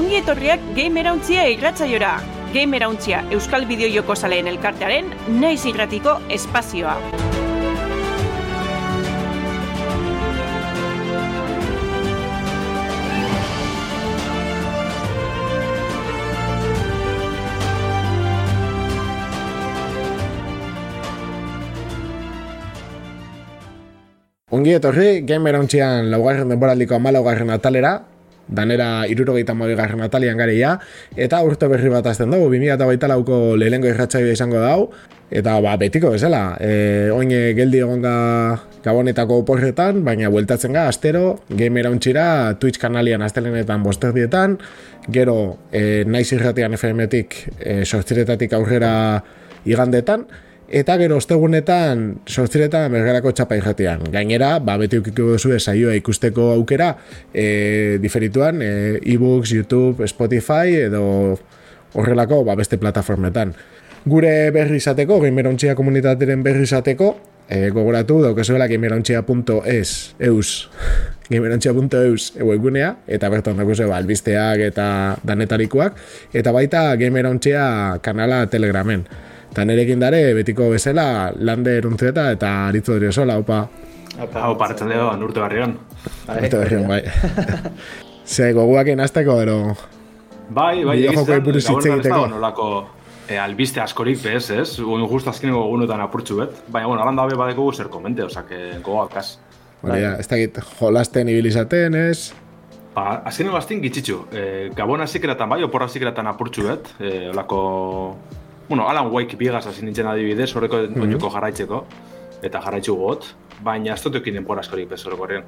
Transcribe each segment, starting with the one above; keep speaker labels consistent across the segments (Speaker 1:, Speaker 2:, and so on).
Speaker 1: Ongi etorriak Gamerauntzia irratzaiora. Gamerauntzia Euskal Bideojoko Zaleen elkartearen naiz irratiko espazioa.
Speaker 2: Ongi etorri, gamer hauntzian laugarren denboraldiko amalaugarren atalera, danera irurogeita garren atalian gareia, eta urte berri bat azten dugu, 2008 lauko lehengo irratzaio izango dau, eta ba, betiko bezala, e, oine geldi egonga gabonetako porretan, baina bueltatzen ga, astero, gamer hauntzira, Twitch kanalian astelenetan bosterdietan, gero e, naiz irratian FM-etik e, sortziretatik aurrera igandetan, Eta gero ostegunetan sortziretan mergerako txapa irratian. Gainera, ba, beti ukiko duzu saioa ikusteko aukera e, diferituan, e-books, YouTube, Spotify edo horrelako ba, beste plataformetan. Gure berri izateko, gamerontxia komunitateren berri izateko, e, gogoratu daukazuela gamerontxia.es eus gamerontxia.eus egunea, eta bertan dago ba, albisteak eta danetarikoak, eta baita gamerontxia kanala telegramen. Eta nerekin dare, betiko bezala, lande eruntzieta eta aritzu dira sola, opa.
Speaker 3: Hau partzen dugu, nurte barrion.
Speaker 2: Nurte barrion, bai. Ze, goguak enazteko, ero...
Speaker 3: Bai, bai,
Speaker 2: egizten,
Speaker 3: egiteko. nolako e, albiste askorik, bez, ez? Un justo azkeneko gunutan apurtxu bet. Baina, bueno, alanda hobe badeko zer komente, osak, gogoak kas.
Speaker 2: Bai, ez da git, jolasten ibilizaten, ez?
Speaker 3: Ba, azkeneko azten gitzitzu. E, gabon azikeratan bai, oporra azikeratan apurtxu bet. E, olako bueno, Alan Wake biegaz hasi nintzen adibidez, horreko mm -hmm. jarraitzeko, eta jarraitzu got, baina ez dut ekin denpora askorik bez horreko horrean.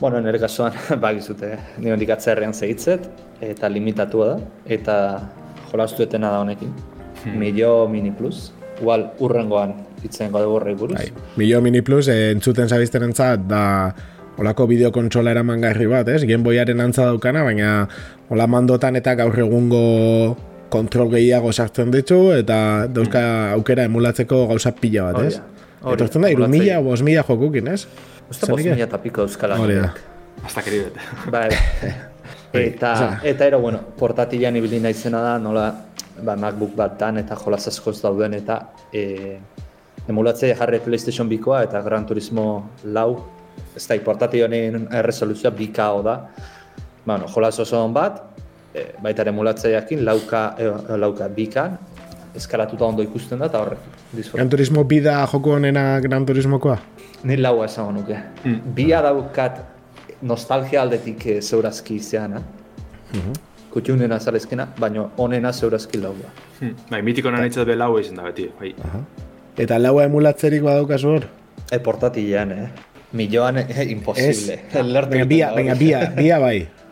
Speaker 4: Bueno, nire kasuan, bagizute, nire hondik atzerrean zehitzet, eta limitatua da, eta jolastu etena da honekin. Hmm. Milio Mini Plus, igual urrengoan itzen gode borrei buruz. Bai.
Speaker 2: Milio Mini Plus, eh, entzuten zabizten entzat, da olako bideokontsola eraman garri bat, ez? Gen boiaren antza daukana, baina hola mandotan eta gaur egungo kontrol gehiago sartzen ditu eta dauzka aukera emulatzeko gauza pila bat, ez? Eta da, iru mila, bos mila jokukin, ez?
Speaker 4: Usta bos mila eta piko euskal
Speaker 3: Hasta keribet.
Speaker 4: Bai. eta, eta ero, bueno, portatilan ibili naizena da, nola, ba, MacBook bat dan eta jolaz askoz dauden eta e, emulatzea jarri PlayStation bikoa eta Gran Turismo lau, ez da, portatilonen erresoluzioa bikao da. Bueno, jolaz oso bat, e, baita ere mulatzaiakin, lauka, e, lauka bikan, eskalatuta ondo ikusten da, eta horrek.
Speaker 2: Gran Turismo bida joko honena Gran Turismokoa?
Speaker 4: Ni laua esan nuke. Mm. Bia daukat nostalgia aldetik e, zeurazki izan, mm -hmm. kutxunena zalezkena, baina onena zeurazki laua.
Speaker 3: Mm. Bai, mitiko nahi txat be laua izan da beti. Bai.
Speaker 2: Eta laua emulatzerik badaukazu hor?
Speaker 4: E portatilean, eh? Milloan, eh, imposible.
Speaker 2: Es, bia, venga, bia, bia bai.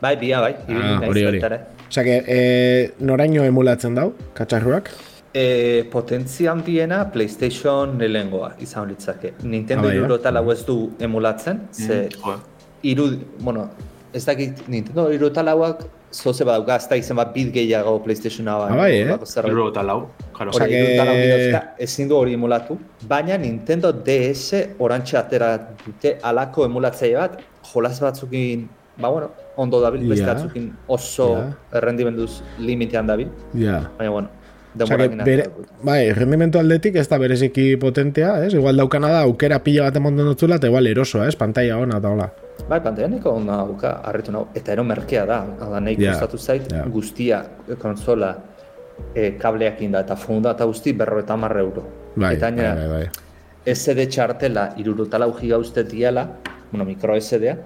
Speaker 4: Bai, bia, bai.
Speaker 2: Ah, hori, hori. Osa, que, e, noraino emulatzen dau, katxarruak?
Speaker 4: E, potentzia handiena PlayStation nelengoa izan litzake. Nintendo ah, bai, iru eta lau ez du emulatzen, ze mm, iru, bueno, ez dakit, Nintendo iru eta lauak zoze bat dauka, ez da izan bat bit gehiago PlayStation hau.
Speaker 2: Ah, bai, eh?
Speaker 3: Iru eta lau.
Speaker 4: Osa, que... ezin du hori emulatu, baina Nintendo DS orantxe atera dute alako emulatzaile bat, jolas batzukin ba, bueno, ondo dabil, yeah. beste atzukin oso yeah. errendimenduz limitean dabil.
Speaker 2: Yeah.
Speaker 4: Baina, bueno,
Speaker 2: bere, bai, errendimendu aldetik ez da bereziki potentea, ez? Igual daukana da, aukera pila bat emonden dutzula, eta igual erosoa, ez? Pantalla ona eta hola.
Speaker 4: Bai, pantalla niko ona auka, harritu nahu, eta ero merkea da, ala nahi yeah. zait, yeah. guztia konsola e, kableak inda, eta funda eta guzti berro eta marre euro.
Speaker 2: Bai,
Speaker 4: eta
Speaker 2: bai, bai, bai.
Speaker 4: SD txartela, irurutala uji gauzte diala, bueno, mikro SD-a,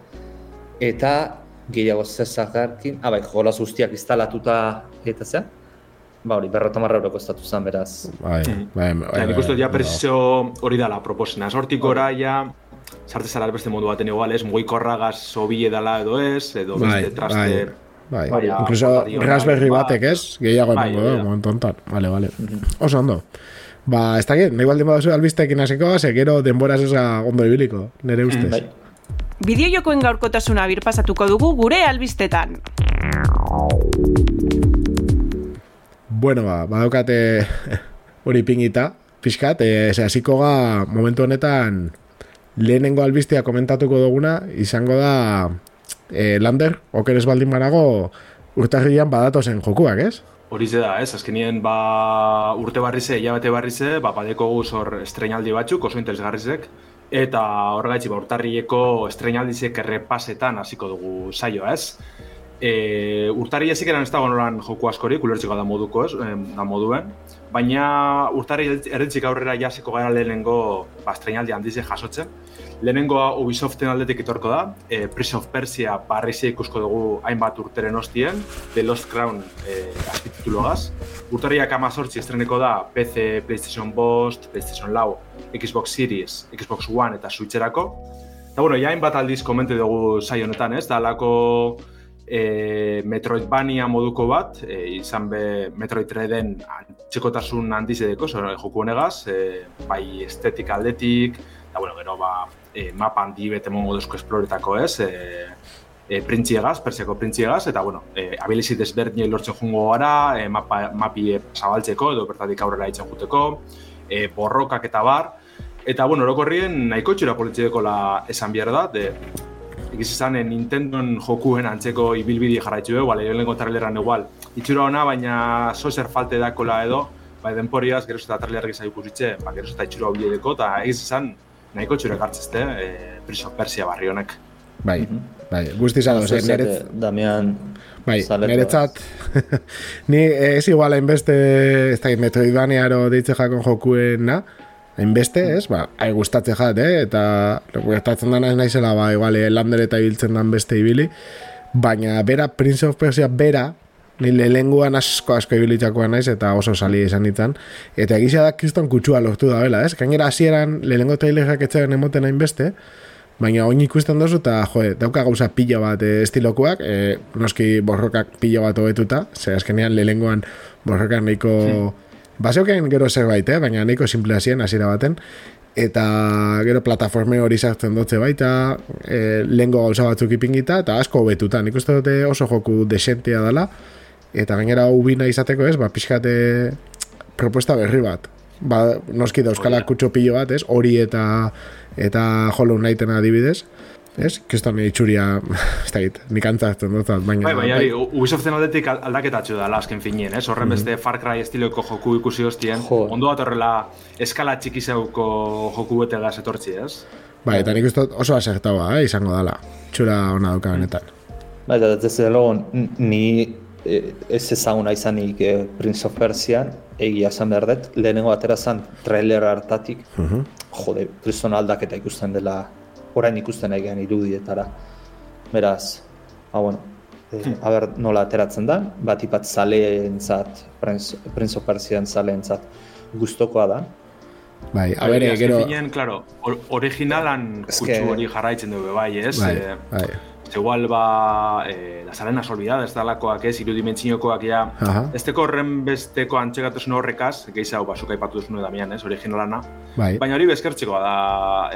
Speaker 4: eta gehiago zezakarkin, ah, bai, jolaz guztiak instalatuta eta zen, ba hori, berrota marra horoko estatu zen, beraz.
Speaker 2: Bai,
Speaker 3: mm. bai, bai, bai, nik uste, ja, presio hori dala, proposena, sortik gora, ja, sarte zara beste modu baten igual, ez, mugoi korragaz sobile dala edo ez, edo bai, beste traste...
Speaker 2: Bai. Bai, bai, incluso Raspberry batek ez, gehiago bai, emango, bai, momentu ontan. Vale, vale. Mhm. Oso ondo. Ba, ez dakit, nahi baldin baduzu albistekin hasiko, segero denboraz ez ondo ibiliko, nire ustez. Mm, bai.
Speaker 1: Bideojokoen gaurkotasuna birpasatuko dugu gure albistetan.
Speaker 2: Bueno, ba, badaukate hori pingita, pixkat, e, hasiko ga momentu honetan lehenengo albistea komentatuko duguna, izango da e, Lander, okeres baldin banago, urtarrian badatozen jokuak, ez?
Speaker 3: Hori da, ez, azkenien ba, urte barrize, hilabete barrize, ba, badeko guz hor estrenaldi batzuk, oso interesgarrizek, eta horregaitzi ba, urtarrieko estrenaldizek errepasetan hasiko dugu saioa, ez? E, urtarri ezik eran ez dago noran joku askorik, ulertziko da moduko ez, da moduen, baina urtarri erretzik aurrera jasiko gara lehenengo ba, estrenaldi handize jasotzen, Lehenengoa Ubisoften aldetik etorko da, e, Prince of Persia barrizia ikusko dugu hainbat urteren hostien, The Lost Crown e, azpititulogaz. Urtarriak amazortzi estreneko da PC, PlayStation Bost, PlayStation Lau, Xbox Series, Xbox One eta Switcherako. Eta bueno, ja hainbat aldiz komente dugu saio honetan, ez? Da alako e, Metroidvania moduko bat, e, izan be Metroid Reden txekotasun handiz edeko, joku honegaz, e, bai estetik aldetik, eta bueno, gero ba, e, mapa handi bete mongo duzko esploretako ez, e, e, printziegaz, persiako printziegaz, eta bueno, e, abilizit ezberdinei lortzen jungo gara, e, mapa, mapi zabaltzeko edo bertatik aurrera itzen juteko, e, borrokak eta bar, eta bueno, orokorrien nahiko txura politxideko la esan behar da, de, egiz izan, Nintendoen jokuen antzeko ibilbidi jarraitzu dugu, bale, lehenko traileran igual, itxura ona, baina zozer falte dakola edo, bai denporiaz, gero eta trailerak izan ikusitxe, ba, gero eta itxura hori edeko, eta egiz izan, nahiko txure gartzezte, e, eh, Prince of Persia barri honek.
Speaker 2: Bai, mm -hmm. bai, guzti zan, ose,
Speaker 4: neret... Damian...
Speaker 2: Bai, neretzat, ni ez igual hainbeste, ez da, metroidbanearo deitze jakon jokuen, na? Hainbeste, ez? Ba, hai gustatze jat, eh? Eta, gertatzen dana ez naizela, ba, igual, lander eta ibiltzen dan beste ibili. Baina, bera, Prince of Persia, bera, ni lehenguan asko asko ibilitzakoa naiz eta oso sali izan ditan eta egizia da kriston kutsua lortu da bela, ez? Gainera hasieran lehenengo trailerak etxaren emoten hain beste baina oin ikusten dozu eta jo, dauka gauza pila bat e, estilokuak e, noski borrokak pila bat hobetuta ze azkenean lehenguan borrokak nahiko hmm. gero zerbait, eh? baina nahiko simple hasien hasiera baten eta gero plataforme hori sartzen dutze baita e, lehengo gauza batzuk ipingita eta asko hobetuta nik uste dute oso joku desentia dela eta gainera ubina izateko ez, ba, pixkate propuesta berri bat. Ba, noski da euskala kutxo pilo bat, ez, hori eta eta Hollow Knighten adibidez, ez, kiston itxuria, ez da git, nik antzatzen dut, baina...
Speaker 3: Bai, bai, bai, Ubisoften aldetik aldaketatxo da, lasken finien, ez, horren mm -hmm. beste Far Cry estiloko joku ikusi hostien, jo. ondo bat horrela eskala txikizeuko joku bete gaz etortzi, ez?
Speaker 2: Bai, eta nik uste oso asertaua, eh, izango dala, txura hona duka benetan.
Speaker 4: Bai, eta ez ni E, ez ezaguna izanik e, Prince of Persia egia esan behar dut, lehenengo atera zen trailer hartatik, uh -huh. jode, kriston aldaketa ikusten dela, orain ikusten egean irudietara. Beraz, ha, bueno, e, hmm. aber nola ateratzen da, bat ipat zaleentzat, Prince, Prince of Persia zaleentzat guztokoa da.
Speaker 2: Bai, a ber, gero...
Speaker 3: claro, originalan kutsu hori jarraitzen dugu, bai, ez?
Speaker 2: Bai, bai
Speaker 3: igual ba eh, las arenas olvidadas dalakoak ez irudimentziokoak ja. Ez teko horren besteko antxegatasun horrekaz gehiza hau basuk aipatu duzun damian ez originalana bai. baina hori bezkertzeko da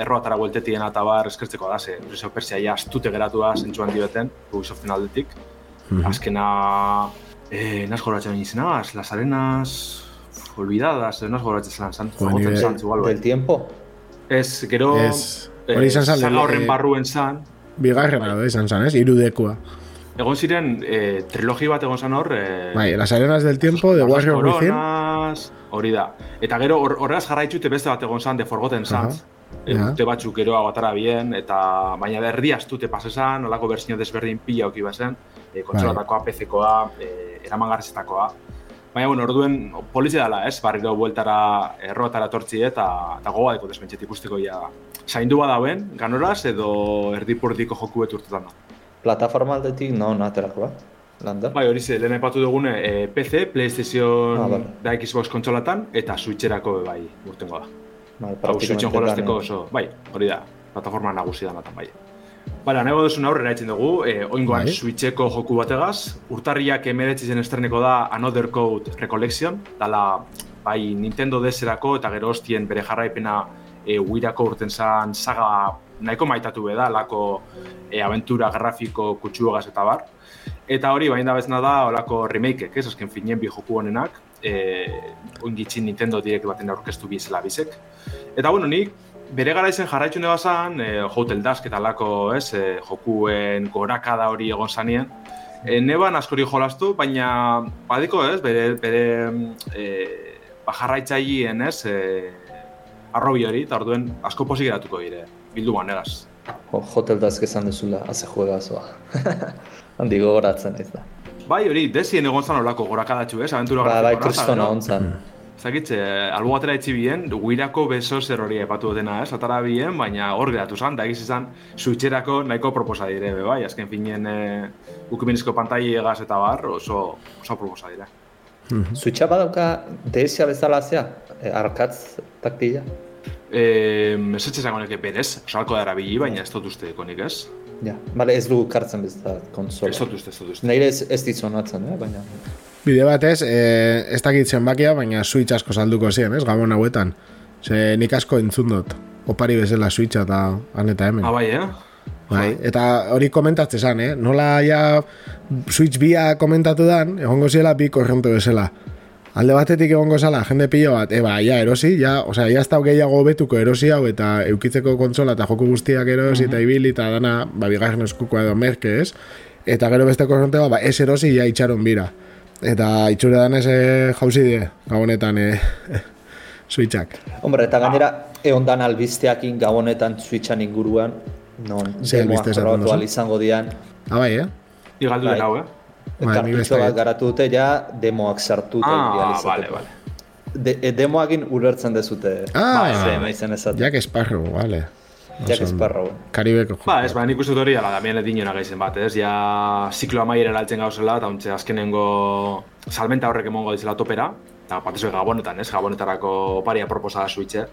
Speaker 3: erroatara gueltetien eta bar eskertzeko da ze Prince Persia ja astute geratu da zentsuan dibeten Ubisoften aldetik uh -huh. azkena eh, nas goratzen izena las arenas olvidadas nas goratzen zelan zan
Speaker 4: del tiempo.
Speaker 3: Es gero
Speaker 2: es Hori izan
Speaker 3: zan, horren barruen zan,
Speaker 2: bigarren edo izan zan, ez? Irudekua.
Speaker 3: Egon ziren, eh, trilogi bat egon zan hor...
Speaker 2: Eh, bai, las arenas del tiempo, de Warrior Within.
Speaker 3: Hori da. Eta gero, horregaz jarraitzute beste bat egon zan, de Forgotten Sands. Uh -huh. Urte batzuk gero abatara bien, eta baina berri astute pasesan, olako berzino desberdin pila oki bazen, e, kontsolatakoa, bai. PC-koa, e, eraman garrizetakoa. Baina, bueno, orduen polizia dela, ez? Barriro bueltara erroatara tortzi eta, eta gogoa deko desmentxet ikusteko ja zaindu badauen, ganoraz edo erdipordiko joku beturtetan da.
Speaker 4: Plataforma aldetik no naterako, Landa?
Speaker 3: Bai, hori ze, lehen epatu dugune e, PC, PlayStation ah, da Xbox kontsolatan eta Switcherako bai urtengo da. Bai, Hau Switchen jolasteko oso, bai, hori da, plataforma nagusi da bai. Bala, nago duzu aurrera etzen dugu, e, oingoan bai. Switcheko joku bategaz, urtarriak emeretzi zen estreneko da Another Code Recollection, dala bai Nintendo DS-erako eta gero hostien bere jarraipena e, uirako urten zan saga nahiko maitatu beda, lako e, aventura grafiko kutsuogaz eta bar. Eta hori, baina bezna da, olako remake ez, azken finien bi joku honenak, e, oingitzin Nintendo Direct baten aurkeztu bizela bizek. Eta bueno, nik bere gara izen jarraitu neba zan, e, Hotel Dusk eta lako, ez, e, jokuen goraka da hori egon zanien. e, neban askori jolastu, baina badiko ez, bere, bere e, bajarraitzaileen ez, e, arrobi hori, eta orduen asko posik eratuko dire, bildu manegaz.
Speaker 4: Jo, hotel dazkezan dezula, haze juegazoa. Handi gogoratzen ez da.
Speaker 3: Bai, hori, desien egon zan olako gorakadatxu, ez? Aventura
Speaker 4: Ba, bai, kristona
Speaker 3: no?
Speaker 4: ontzan.
Speaker 3: Zakitze, albo batera etxi bien, guirako beso zer hori epatu dutena, ez? Atara bien, baina hor geratu zan, da egiz izan, switcherako nahiko proposa dire, be, bai? Azken finien, e, ukiminizko pantai egaz eta bar, oso, oso proposa dire.
Speaker 4: Switcha badauka DS-a bezala zea, e, arkatz taktila.
Speaker 3: E, Esetxe zango neke berez, salko da erabili, baina ez dut uste konik ez?
Speaker 4: Ja, bale ez du kartzen bezala konsola.
Speaker 3: Ez dut uste, ez dut uste.
Speaker 4: Neire ez, ez ditzonatzen, eh? baina...
Speaker 2: Bide batez, e, ez dakit zenbakia, baina Switch asko salduko ziren, ez, gabon hauetan. Ze nik asko entzun dut. Opari bezala Switcha eta han eta hemen.
Speaker 3: Ah, bai, eh?
Speaker 2: Bai, eta hori komentatzen zan, eh? Nola ja Switch bia komentatu dan, egongo ziela bi korrente bezala. Alde batetik egongo zala, jende pilo bat, eba, ja, erosi, ja, osea, ja ez da gehiago betuko erosi hau, eta eukitzeko kontsola eta joko guztiak erosi, eta ibili, eta dana, ba, bigarren eskukoa edo merke, ez? Eta gero beste korrente bat, ba, ez erosi, ja, itxaron bira. Eta itxure dan ez jauzi die, gabonetan, eh, switchak.
Speaker 4: Hombre, eta gainera, egon dan albisteakin gabonetan Switchan inguruan, non,
Speaker 2: Ze
Speaker 4: demoak izango dian,
Speaker 2: Ah, bai, eh?
Speaker 3: Igaldu
Speaker 4: Bai.
Speaker 3: den hau, eh?
Speaker 2: Bai,
Speaker 4: kartutxo
Speaker 2: beste-
Speaker 4: bat garatu dute, ja, demoak sartu eta
Speaker 3: Ah, vale, vale.
Speaker 4: De, e, demoakin ulertzen dezute.
Speaker 2: Ah,
Speaker 4: Bai, ze, maizen esaten.
Speaker 2: Jack Sparrow, vale.
Speaker 4: Jack Sparrow.
Speaker 2: Karibeko.
Speaker 3: Ba, ez, ba, nik uste dut hori, ala, damien edinona gaizen bat, ez? Ja, ziklo amaiera eraltzen gauzela, eta ontxe azkenengo salmenta horrek emongo dizela topera, eta batez ere gabonetan, ez? Gabonetarako paria proposa da switche,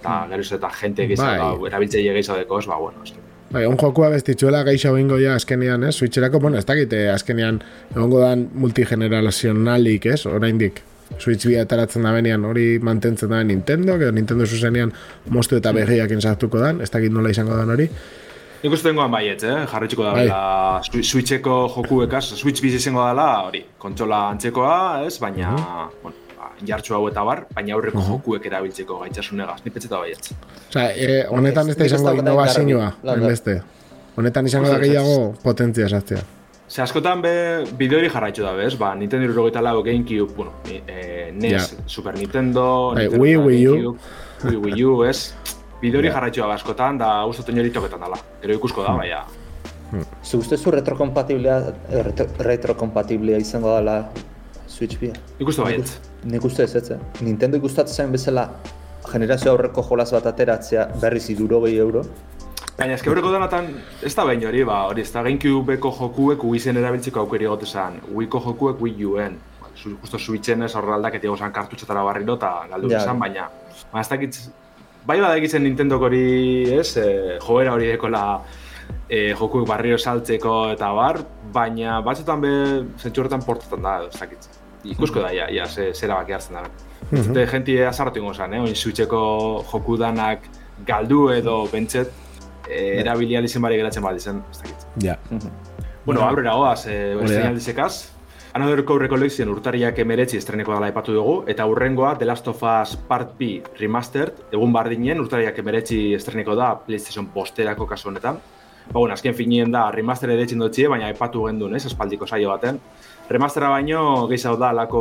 Speaker 3: eta gero ez eta jente
Speaker 2: Bai.
Speaker 3: gehiago, erabiltzeile gehiago deko, ez, ba, bueno, eski.
Speaker 2: Bai, on jokua bestitzuela gaixo bingo ja azkenean, ez? Switcherako, bueno, ez dakite azkenean egongo dan multigenerazionalik, ez? Oraindik. Switch bia ataratzen da benean hori mantentzen da Nintendo, edo Nintendo zuzenean moztu eta berriak sartuko dan, ez dakit nola izango dan hori.
Speaker 3: Nik uste dengoan baietz, eh? Jarritxiko da,
Speaker 2: Bai.
Speaker 3: bela, Swi- Switcheko jokuekaz, Switch bizi izango dela, hori, kontsola antzekoa, ez? Baina, bueno, jartxu hau eta bar, baina aurreko jokuek erabiltzeko gaitxasunegaz, nik petzeta baietz.
Speaker 2: Osea, e, honetan ez da izango innovazioa, hainbeste. Honetan izango da gehiago potentzia sartzea.
Speaker 3: Ze askotan be, bideo hori jarraitzu da, bez? Ba, Nintendo 64 lau, Gamecube, bueno, eh, NES,
Speaker 2: Ja.
Speaker 3: Super Nintendo,
Speaker 2: Bai,
Speaker 3: Nintendo
Speaker 2: Wii, Wii U.
Speaker 3: Wii, Wii U, ez? Bideo hori
Speaker 2: Ja.
Speaker 3: jarraitzu da askotan, da uste hori toketan dela. Gero ikusko
Speaker 2: Hmm.
Speaker 3: da, baina.
Speaker 4: Zu uste zu retrokompatiblea, retro, retrokompatiblea izango dela Switch bia?
Speaker 3: Ikustu baietz.
Speaker 4: Nik uste ez ez, eh? Nintendo ikustatzen zen bezala generazio aurreko jolas bat ateratzea berriz irurogei euro.
Speaker 3: Baina eske horreko denatan, ez da behin hori, ba, hori, ez da Gamecubeko jokuek Wii zen erabiltzeko aukeri egote zen. Wiiko jokuek Wii Uen. Ba, Justo Switchen ez horre aldak etiago zen kartutxetara barriro eta galdu
Speaker 4: Ja.
Speaker 3: zen, baina... Ba, ez dakit, bai bada egitzen Nintendok hori, ez, e, joera hori dekola e, jokuek barriro saltzeko eta bar, baina batzutan be, zentsu horretan portatan da, ez dakit. Ikusko da, ja, ja, ze, zera baki hartzen da. Zute, jenti azarratu ingo zen, eh? Oin Switcheko joku danak galdu edo bentset, e, erabili alizen bari geratzen bat izan, ez dakit.
Speaker 2: Ja.
Speaker 3: Bueno, aurrera goaz, e, beste aldizekaz. Another Core Recollection urtariak emeretzi estreneko dela aipatu dugu, eta urrengoa The Last of Us Part B Remastered, egun bardinen urtariak emeretzi estreneko da PlayStation posterako kasu honetan. Ba, bueno, azken finien da, remaster edetzen dutxie, baina aipatu gendun, ez, aspaldiko saio baten. Remastera baino, gehiago da, lako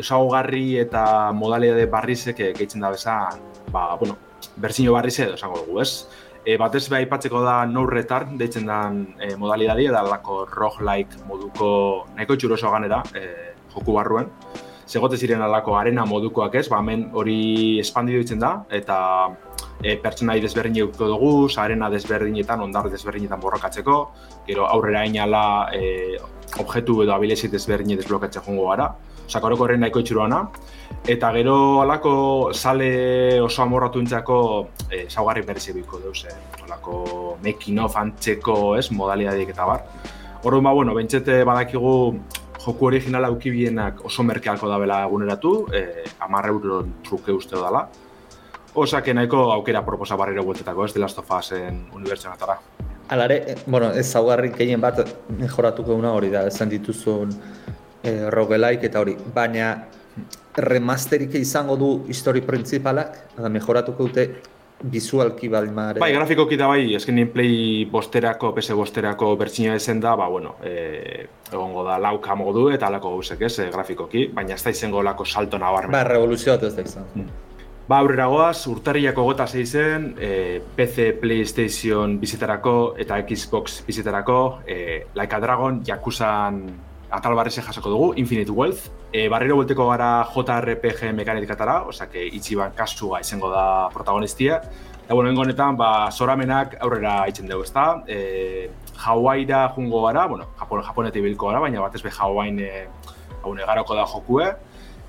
Speaker 3: esaugarri eta modalidade barrizek eh, gehitzen da bezan, ba, bueno, berzino barriz edo esango dugu, ez? E, batez be aipatzeko da no retard deitzen den e, modalidadi eta lako roguelike moduko nahiko txuroso ganera e, joku barruen. Segote ziren alako arena modukoak ez, ba hemen hori espandidu ditzen da eta e, pertsonai desberdin eukiko dugu, arena desberdinetan, ondar desberdinetan borrokatzeko, gero aurrera inala e, objektu edo abilesi desberdin desblokatzen jongo gara. Osa, koroko horren nahiko itxuruana. Eta gero alako sale oso amorratu entzako e, saugarri berezi biko deuz, eh? Olako making of antzeko, ez, modalidadiek eta bar. Orduan ba, bueno, bentsete badakigu joku originala ukibienak oso merkealko da bela eguneratu, e, amarre euro truke uste dela. Osake nahiko aukera proposa barriro bueltetako, ez, The Last of Usen unibertsionatara.
Speaker 4: Alare, eh, bueno, ez zaugarri gehien bat mejoratuko una hori da, esan dituzun eh, roguelike eta hori, baina remasterik izango du histori printzipalak, eta mejoratuko dute bizualki mare.
Speaker 3: Bai, grafikoki da bai, esken play bosterako, PS bosterako bertsinua ezen da, ba, bueno, e, egongo da lauka modu eta alako gauzek ez, e, grafikoki, baina ez da izango lako salto nabarmen.
Speaker 4: Ba, revoluzio bat ez da izan. Mm.
Speaker 3: Ba, aurrera goaz, urtarriako gota zeizen, e, PC, Playstation bizitarako eta Xbox bizitarako, e, Like a Dragon, Yakuza atal barrese jasoko dugu, Infinite Wealth. E, barriro bulteko gara JRPG mekanikatara, osea, itxiban kasua izango da protagonistia. Eta, bueno, honetan, ba, zoramenak aurrera itzen dugu, ezta? E, Hawaii-ra jungo gara, bueno, Japon, Japonetik bilko gara, baina batez be Hawaii e, garoko da jokue.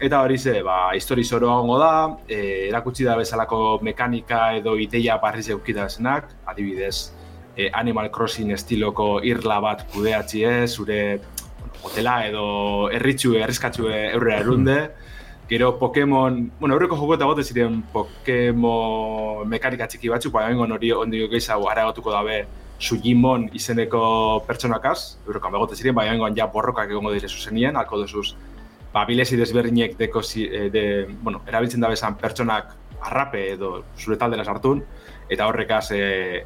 Speaker 3: Eta hori ze, ba, histori zoro gongo da, e, erakutsi da bezalako mekanika edo ideia barriz esenak, adibidez, e, Animal Crossing estiloko irla bat kudeatzi ez, zure hotela edo erritxu, errizkatxu eurrera erunde. Gero Pokemon, bueno, aurreko joko eta gote ziren Pokemon mekanika txiki batzuk, baina ingo nori ondio gehiago areagotuko dabe Sugimon izeneko pertsonakaz, aurreko begote ziren, baina ingo ja borrokak egongo dire zuzenien, alko duzuz, ba, bilezi desberdinek deko, eh, de, bueno, erabiltzen dabe zan pertsonak arrape edo zure taldera sartun, eta horrekaz e,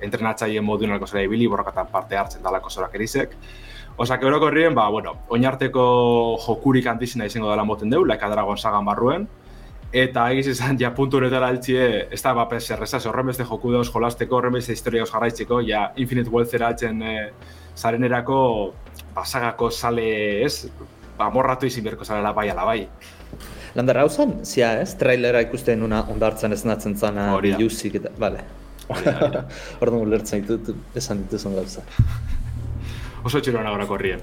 Speaker 3: entrenatzaien moduen alko zera ibili, borrokatan parte hartzen dalako zorak erizek. Osa, que horrien, ba, bueno, oinarteko jokurik antizina izango dela moten deu, Laika Dragon sagan barruen, eta egiz izan, ja, puntu honetara altxie, ez da, ba, erreza, horren beste joku dauz jolasteko, horren beste historia jarraitzeko, ja, Infinite Wealthera altzen e, zarenerako, basagako sale, ez, ba, morratu izin berko zalela bai ala bai.
Speaker 4: Landara, hau zen, zia, ez, trailera ikusten una ondartzen ez natzen zana, biluzik, eta, bale. Orduan ulertzen ditut, esan dituzun gauza
Speaker 3: oso txero nagora korrien.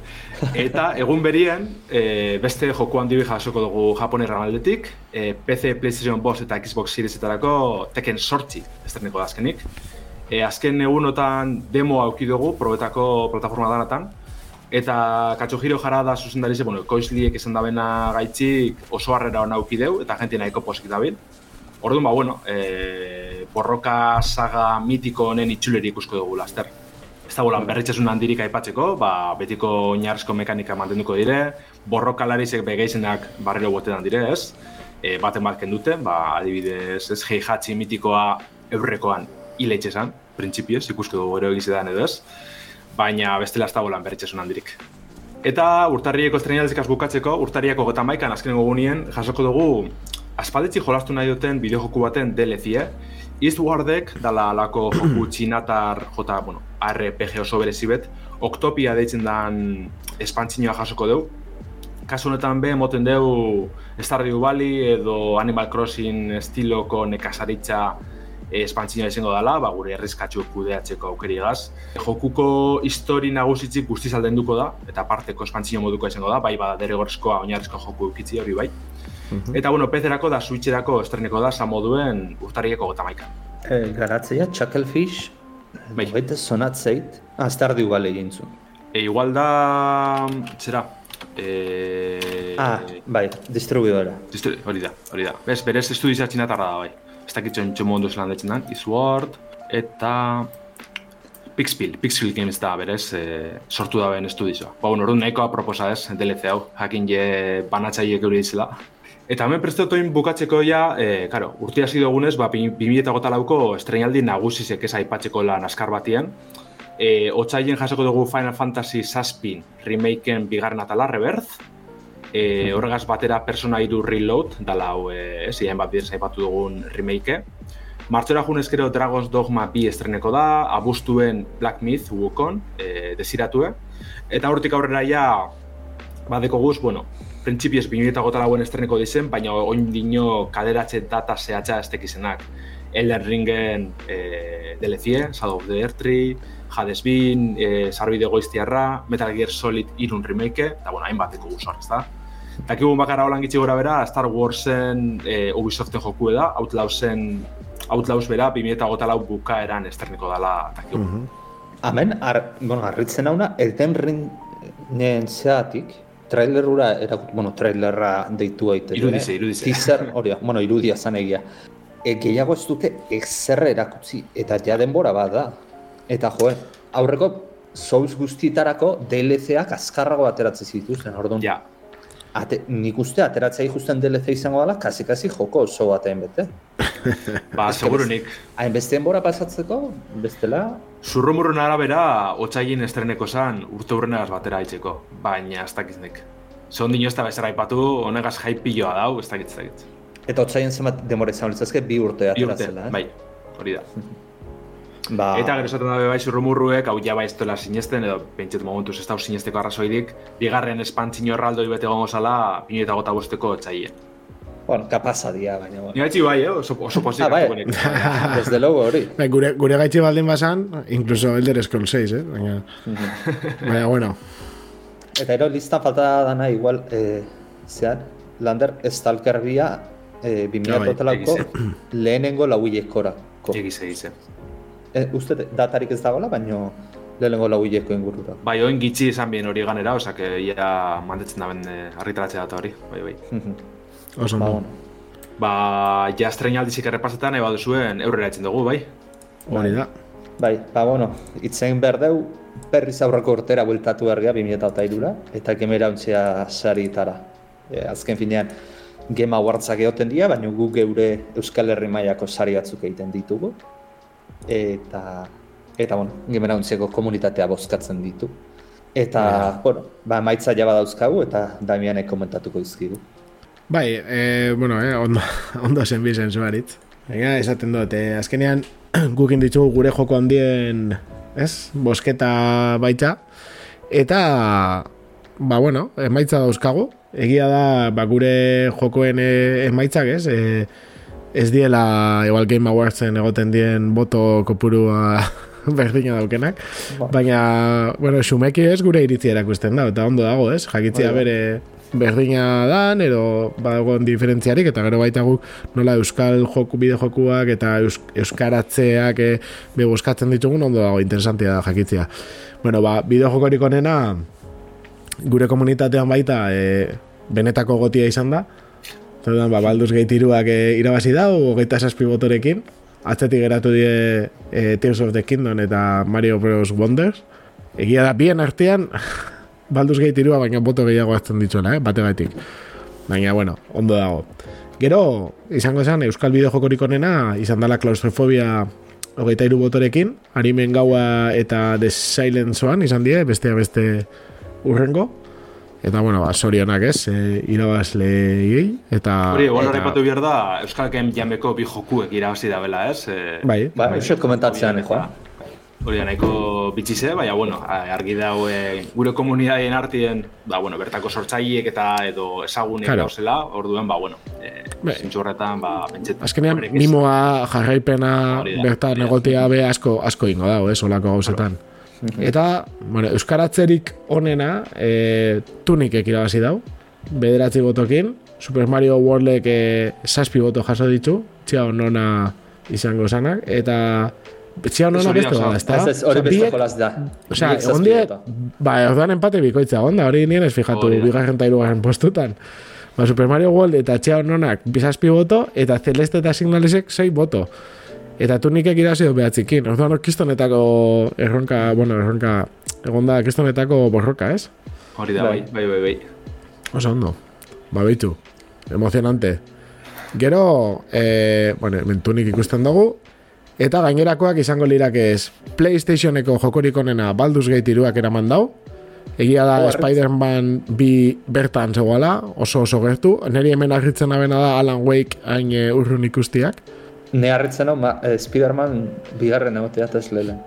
Speaker 3: Eta egun berien, e, beste joku handi jasoko dugu japonerra maldetik, e, PC, PlayStation Boss eta Xbox Series etarako teken sortzi esterniko da azkenik. E, azken egunotan demo auki dugu, probetako plataforma danatan, Eta Katsuhiro jara da zuzendari ze, bueno, koizliek esan dabena gaitzik oso harrera hona deu, eta jenti nahiko posik dabil. Orduan, ba, bueno, e, borroka saga mitiko honen itxuleri ikusko dugu laster ez da bolan berritxasun handirik aipatzeko, ba, betiko oinarrizko mekanika mantenduko dire, borrokalarizek begeizenak barrelo botetan dire, ez? E, baten bat kendute, ba, adibidez, ez heihatzi mitikoa eurrekoan hileitxe esan, printzipioz, ikusko dugu ero egizetan edo ez, baina bestela ez da bolan berritxasun handirik. Eta urtarrieko estrenaltzikaz bukatzeko, urtarriako gotan maikan azkenengo gunien, jasoko dugu, aspaldetzi jolastu nahi duten bideojoku baten DLC, Eastwardek dala alako joku txinatar jota, bueno, RPG oso berezibet, Octopia deitzen dan espantzinoa jasoko deu. Kasu honetan be, moten deu Stardew Valley edo Animal Crossing estiloko nekazaritza espantzinoa izango dela, ba, gure errezkatxu kudeatzeko aukeri egaz. Jokuko histori nagusitzik guztiz aldenduko da, eta parteko espantzino moduko izango da, bai bada derrigorezkoa oinarrizko joku ukitzi hori bai. -hmm. Eta, bueno, PC-erako da Switch-erako estreneko da, samoduen urtarieko gota maika.
Speaker 4: E, garatzea, Chucklefish, bai. baita zonatzeit, ah, Stardew Valley egin zuen.
Speaker 3: E, igual da, zera,
Speaker 4: e... Ah, bai, distribuidora.
Speaker 3: Distri hori da, hori da. Bez, berez estudizia txinatarra da, bai. Ez dakitzen txomo ondo zelan detzen dan, Eastward, eta... Pixpil, Pixpil Games da, berez, e, sortu da ben estudizioa. Ba, bueno, orduan nahikoa proposa ez, DLC hau, jakin je banatzaiek euri ditzela. Eta hemen prestatoin bukatzeko ja, e, karo, urti hasi dugunez, ba, 2008 lauko estrenaldi nagusizek ez aipatzeko lan askar batien. E, Otsaien jasoko dugu Final Fantasy Saspin remakeen bigarren atala, Rebirth. E, horregaz batera Persona 3 Reload, dala hau, e, ez, bat bidez aipatu dugun remake. Martzora junez gero Dragon's Dogma bi estreneko da, abustuen Black Myth, Wukon, e, desiratue. Eta hortik aurrera ja, badeko guz, bueno, printzipioz binurita gota lauen estreneko dizen, baina oin dino kaderatze data zehatza ez tekizenak. Elden Ringen e, eh, DLC, Shadow of the Earthree, Hades Bin, e, Sarbide Goiztiarra, Metal Gear Solid irun remake, eta bueno, hainbateko guzor, ez da? Dakigun bakarra holan gitsi gora bera, Star Warsen e, Ubisoften joku eda, Outlawsen, Outlaws bera, 2008 lau bukaeran estreneko dela, dakigun. Mm -hmm.
Speaker 4: Amen, ar, bueno, arritzen hauna, Elden Ring zeatik, trailerura era bueno, trailerra deitu aite.
Speaker 3: Irudize, irudize.
Speaker 4: Teaser, hori, bueno, irudia zan egia. E, gehiago ez dute exerre erakutsi, eta ja denbora bat da. Eta joe, aurreko Souls guztietarako DLC-ak azkarrago ateratzen zituzten, orduan.
Speaker 3: Ja.
Speaker 4: Ate, nik uste ateratzea justen DLC izango dela, kasi-kasi joko oso batean bete.
Speaker 3: ba, segurunik.
Speaker 4: Hain beste denbora pasatzeko, bestela?
Speaker 3: Zurrumurrun arabera, otxailin estreneko zan urte hurrenegaz batera haitzeko. Baina, ez dakiznik. Zon dino ez da bezara ipatu, honegaz jaipilloa dau, ez dakit, ez dakit.
Speaker 4: Eta otxailin zenbat denbora izan bi urte
Speaker 3: Bi
Speaker 4: atera
Speaker 3: urte,
Speaker 4: eh?
Speaker 3: bai, hori da.
Speaker 4: Ba,
Speaker 3: Eta gero esaten dabe bai zurrumurruek, hau ja bai ez duela sinesten, edo pentset momentuz ez da sinesteko arrazoidik, bigarren espantzino erraldoi bete gongo zala, pinu eta gota bosteko otxaien.
Speaker 4: bueno, kapasa dia, baina, bueno.
Speaker 3: Ni gaitxi bai, eh? oso, oso pozik
Speaker 4: Ah, bai. Desde luego hori.
Speaker 2: Bai, gure, gure gaitxi baldin basan, incluso Elder Scrolls 6, eh? Baina, baina, bueno,
Speaker 4: Eta ero listan falta dana igual, eh, zean, Lander Stalker bia, eh, 2000
Speaker 2: Ah, bai,
Speaker 4: totalako lehenengo lauilekorako.
Speaker 3: Egize, egize.
Speaker 4: Eh, uste datarik ez dagoela, baina lehenengo lauileko ingurura.
Speaker 3: Bai, oin gitxi izan bien hori ganera, osak ia mantetzen da ben argitaratzea data hori, bai, bai.
Speaker 2: oso
Speaker 4: ba, bueno.
Speaker 3: Ba, ja estrenaldizik errepasetan, eba duzuen eurrera etzen dugu, bai?
Speaker 2: Hori da.
Speaker 4: Bai, ba, bueno, itzen behar deu, berriz aurreko urtera bueltatu berria 2008 eta gemera untzea saritara. E, azken finean, Game Awardsak egoten dira, baina gu geure Euskal Herri mailako sari batzuk egiten ditugu. Eta, eta bueno, Untzeko komunitatea bozkatzen ditu. Eta, bueno, ba, maitza jaba dauzkagu eta Damianek komentatuko dizkigu.
Speaker 2: Bai, e, bueno, eh, ondo, ondo zen bizen zuaritz. Baina, esaten dut, eh, azkenean gukin ditugu gure joko handien, ez? Bosketa baita. Eta, ba, bueno, emaitza dauzkagu. Egia da, ba, gure jokoen eh, emaitzak, ez? E, ez diela, igual Game Awardsen egoten dien boto kopurua berdina daukenak.
Speaker 4: Ba.
Speaker 2: Baina, bueno, xumeki ez gure iritzi erakusten da, eta ondo dago, ez? Jakitzia
Speaker 4: Bai, bai.
Speaker 2: bere berdina dan, edo badagoen diferentziarik, eta gero baita guk nola euskal joku, bide jokuak eta eus, euskaratzeak e, be buskatzen ditugun ondo dago, interesantia da jakitzia. Bueno, ba, bideo jokorik onena gure komunitatean baita e, benetako gotia izan da, Zerdan, ba, Baldur's Gate iruak e, irabazi da, hogeita zazpi botorekin, atzetik geratu die e, Tears of the Kingdom eta Mario Bros. Wonders. Egia da, bien artean, Baldur's Gate irua, baina boto gehiago hartzen dituela, eh, bategatik. Baina, bueno, ondo dago. Gero, izango zen, Euskal Bideo jokorik onena, izan dela klaustrofobia hogeita iru botorekin, Arimen gaua eta The Silence One izan die, besteak beste urrengo. Eta, bueno, ba, sorionak ez, e, irabazleei, eta...
Speaker 3: Hori, egon
Speaker 2: eta-
Speaker 3: behar da, Euskal Game Jameko bi jokuek irabazi dabela, ez? E,
Speaker 2: Bai,
Speaker 4: Ba, uste komentatzean, eh, Juan?
Speaker 3: Hori da nahiko bitxize, baina, bueno, argi dau e, gure komunidadien artien, ba, bueno, bertako sortzaileek eta edo ezagunek
Speaker 2: Claro.
Speaker 3: claro. gauzela, orduen, ba, bueno, e,
Speaker 2: Bai.
Speaker 3: horretan, ba, pentsetan.
Speaker 2: Azkenean, mimoa, jarraipena,
Speaker 3: da,
Speaker 2: bertan
Speaker 3: da.
Speaker 2: egotea be asko, asko ingo dago, ez, olako gauzetan. Eta, bueno, euskaratzerik onena, e, tunikek irabazi dau, bederatzi botokin, Super Mario Worldek e, saspi boto jaso ditu, txia onona izango zanak, eta txia
Speaker 3: hori
Speaker 2: beste
Speaker 3: da,
Speaker 2: ezta?
Speaker 4: Ez hori beste jolaz da.
Speaker 2: Osea,
Speaker 4: Biek
Speaker 2: egon
Speaker 4: zazpi
Speaker 2: die,
Speaker 4: boto.
Speaker 2: ba, orduan empate bikoitza, onda, hori nien ez fijatu, bigarren eta hirugarren postutan. Ba, Super Mario World eta Txea Nonak bizazpi boto, eta Celeste eta Signalesek 6 boto. Eta tunikek irazi du behatzikin. Orduan, hor kistonetako erronka, bueno, erronka, egon da kistonetako borroka, ez?
Speaker 3: Hori da, bai, bai, bai, bai.
Speaker 2: Oso ondo. Ba, beitu. Emozionante. Gero, e, bueno, hemen tunik ikusten dugu, eta gainerakoak izango lirakez ez PlayStationeko jokorik onena Baldur's Gate iruak eraman dau, Egia da. Spider-Man bi bertan zegoela, oso oso gertu. Neri hemen argitzen abena da Alan Wake hain e, urrun ikustiak.
Speaker 4: Ne harritzen hau, ma, eh, Spiderman bigarren egotea eta ez lehen.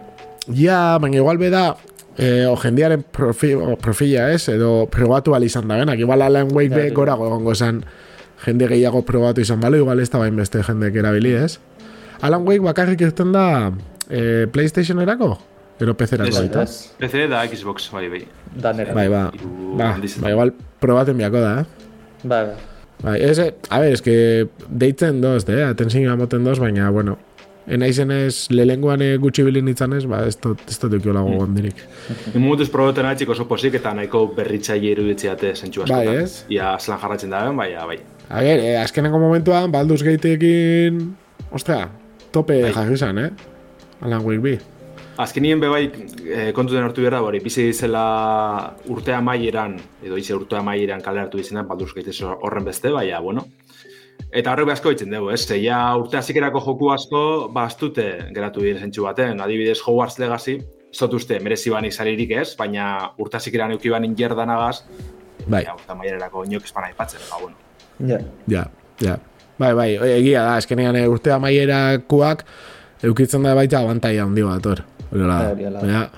Speaker 2: Ja, baina igual beda e, o jendiaren profi, o profila ez, edo probatu al izan da benak. Igual Alan Wake be
Speaker 4: Ja,
Speaker 2: gorago egongo zen jende gehiago probatu izan balo, igual ez da bain beste jendek erabili ez. Alan Wake bakarrik irten da e, PlayStation erako? Ero PC-erako
Speaker 3: Ez,
Speaker 2: baita?
Speaker 4: Ez,
Speaker 3: PC da Xbox, bai, bai.
Speaker 4: danera.
Speaker 2: Bai, ba,
Speaker 3: Hiru
Speaker 2: ba, ba, igual probaten biako da, eh?
Speaker 4: Bai, bai.
Speaker 2: Bai, ez, a ver, es que deitzen doz, eh? atentzioa moten doz, baina, bueno, enaizen ez, lehenguan eh, gutxi bilin itzan ez, ba, ez dut, ez dut eukio lago gondirik.
Speaker 3: Imutuz probaten atxik oso posik eta nahiko berritzaile iruditziate zentsu askotan.
Speaker 2: Bai, ez?
Speaker 3: Ia zelan jarratzen da, bai, bai.
Speaker 2: A ver, eh, azkeneko momentuan, Baldur's Gateekin, ostra, tope
Speaker 3: Bai.
Speaker 2: jarri eh? Alan Wake bi.
Speaker 3: Azkenien be bai e, kontuten hartu behar da, hori, bizi zela urtea maieran, edo ize urtea maieran kale hartu izena, Baldur's Gate ez horren beste, baina, bueno, Eta horrek asko ditzen dugu, ez? Zeia urte hazikerako joku asko, ba, astute geratu dire zentsu baten. Adibidez, Hogwarts Legacy, zotuzte, merezi banik zaririk ez, baina urte hazikeran euki banin jerdanagaz,
Speaker 2: Bai.
Speaker 3: ja, urte maiererako inok espana ipatzen, ba, bueno.
Speaker 4: Ja.
Speaker 2: Ja, ja. Bai, bai, egia da, eskenean eh, urte amaierakoak eukitzen da baita abantaia handi bat, hor. Hola,
Speaker 4: Bai, hori ala.
Speaker 2: baina,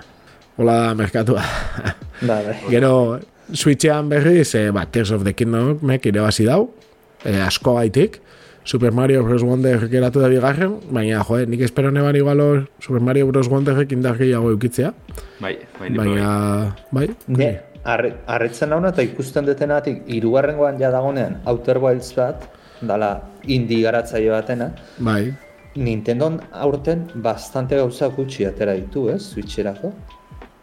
Speaker 2: hola da merkatua.
Speaker 4: Bai, bai.
Speaker 2: Gero, Switchean berriz, eh, ba, Tears of the Kingdom mek irabazi dau, eh, asko gaitik. Super Mario Bros. Wonder geratu da bigarren, baina, joe, nik espero neban igual hor Super Mario Bros. Wonderrek indar gehiago eukitzea.
Speaker 3: Bai, bai, bai,
Speaker 2: Baina, bai,
Speaker 4: Ne, arre- harritzen nauna eta ikusten detenatik hirugarrengoan ja dagonean Outer Wilds bat, dala indie garatzaile batena,
Speaker 2: bai,
Speaker 4: Nintendon aurten bastante gauza gutxi atera ditu, ez, Switcherako.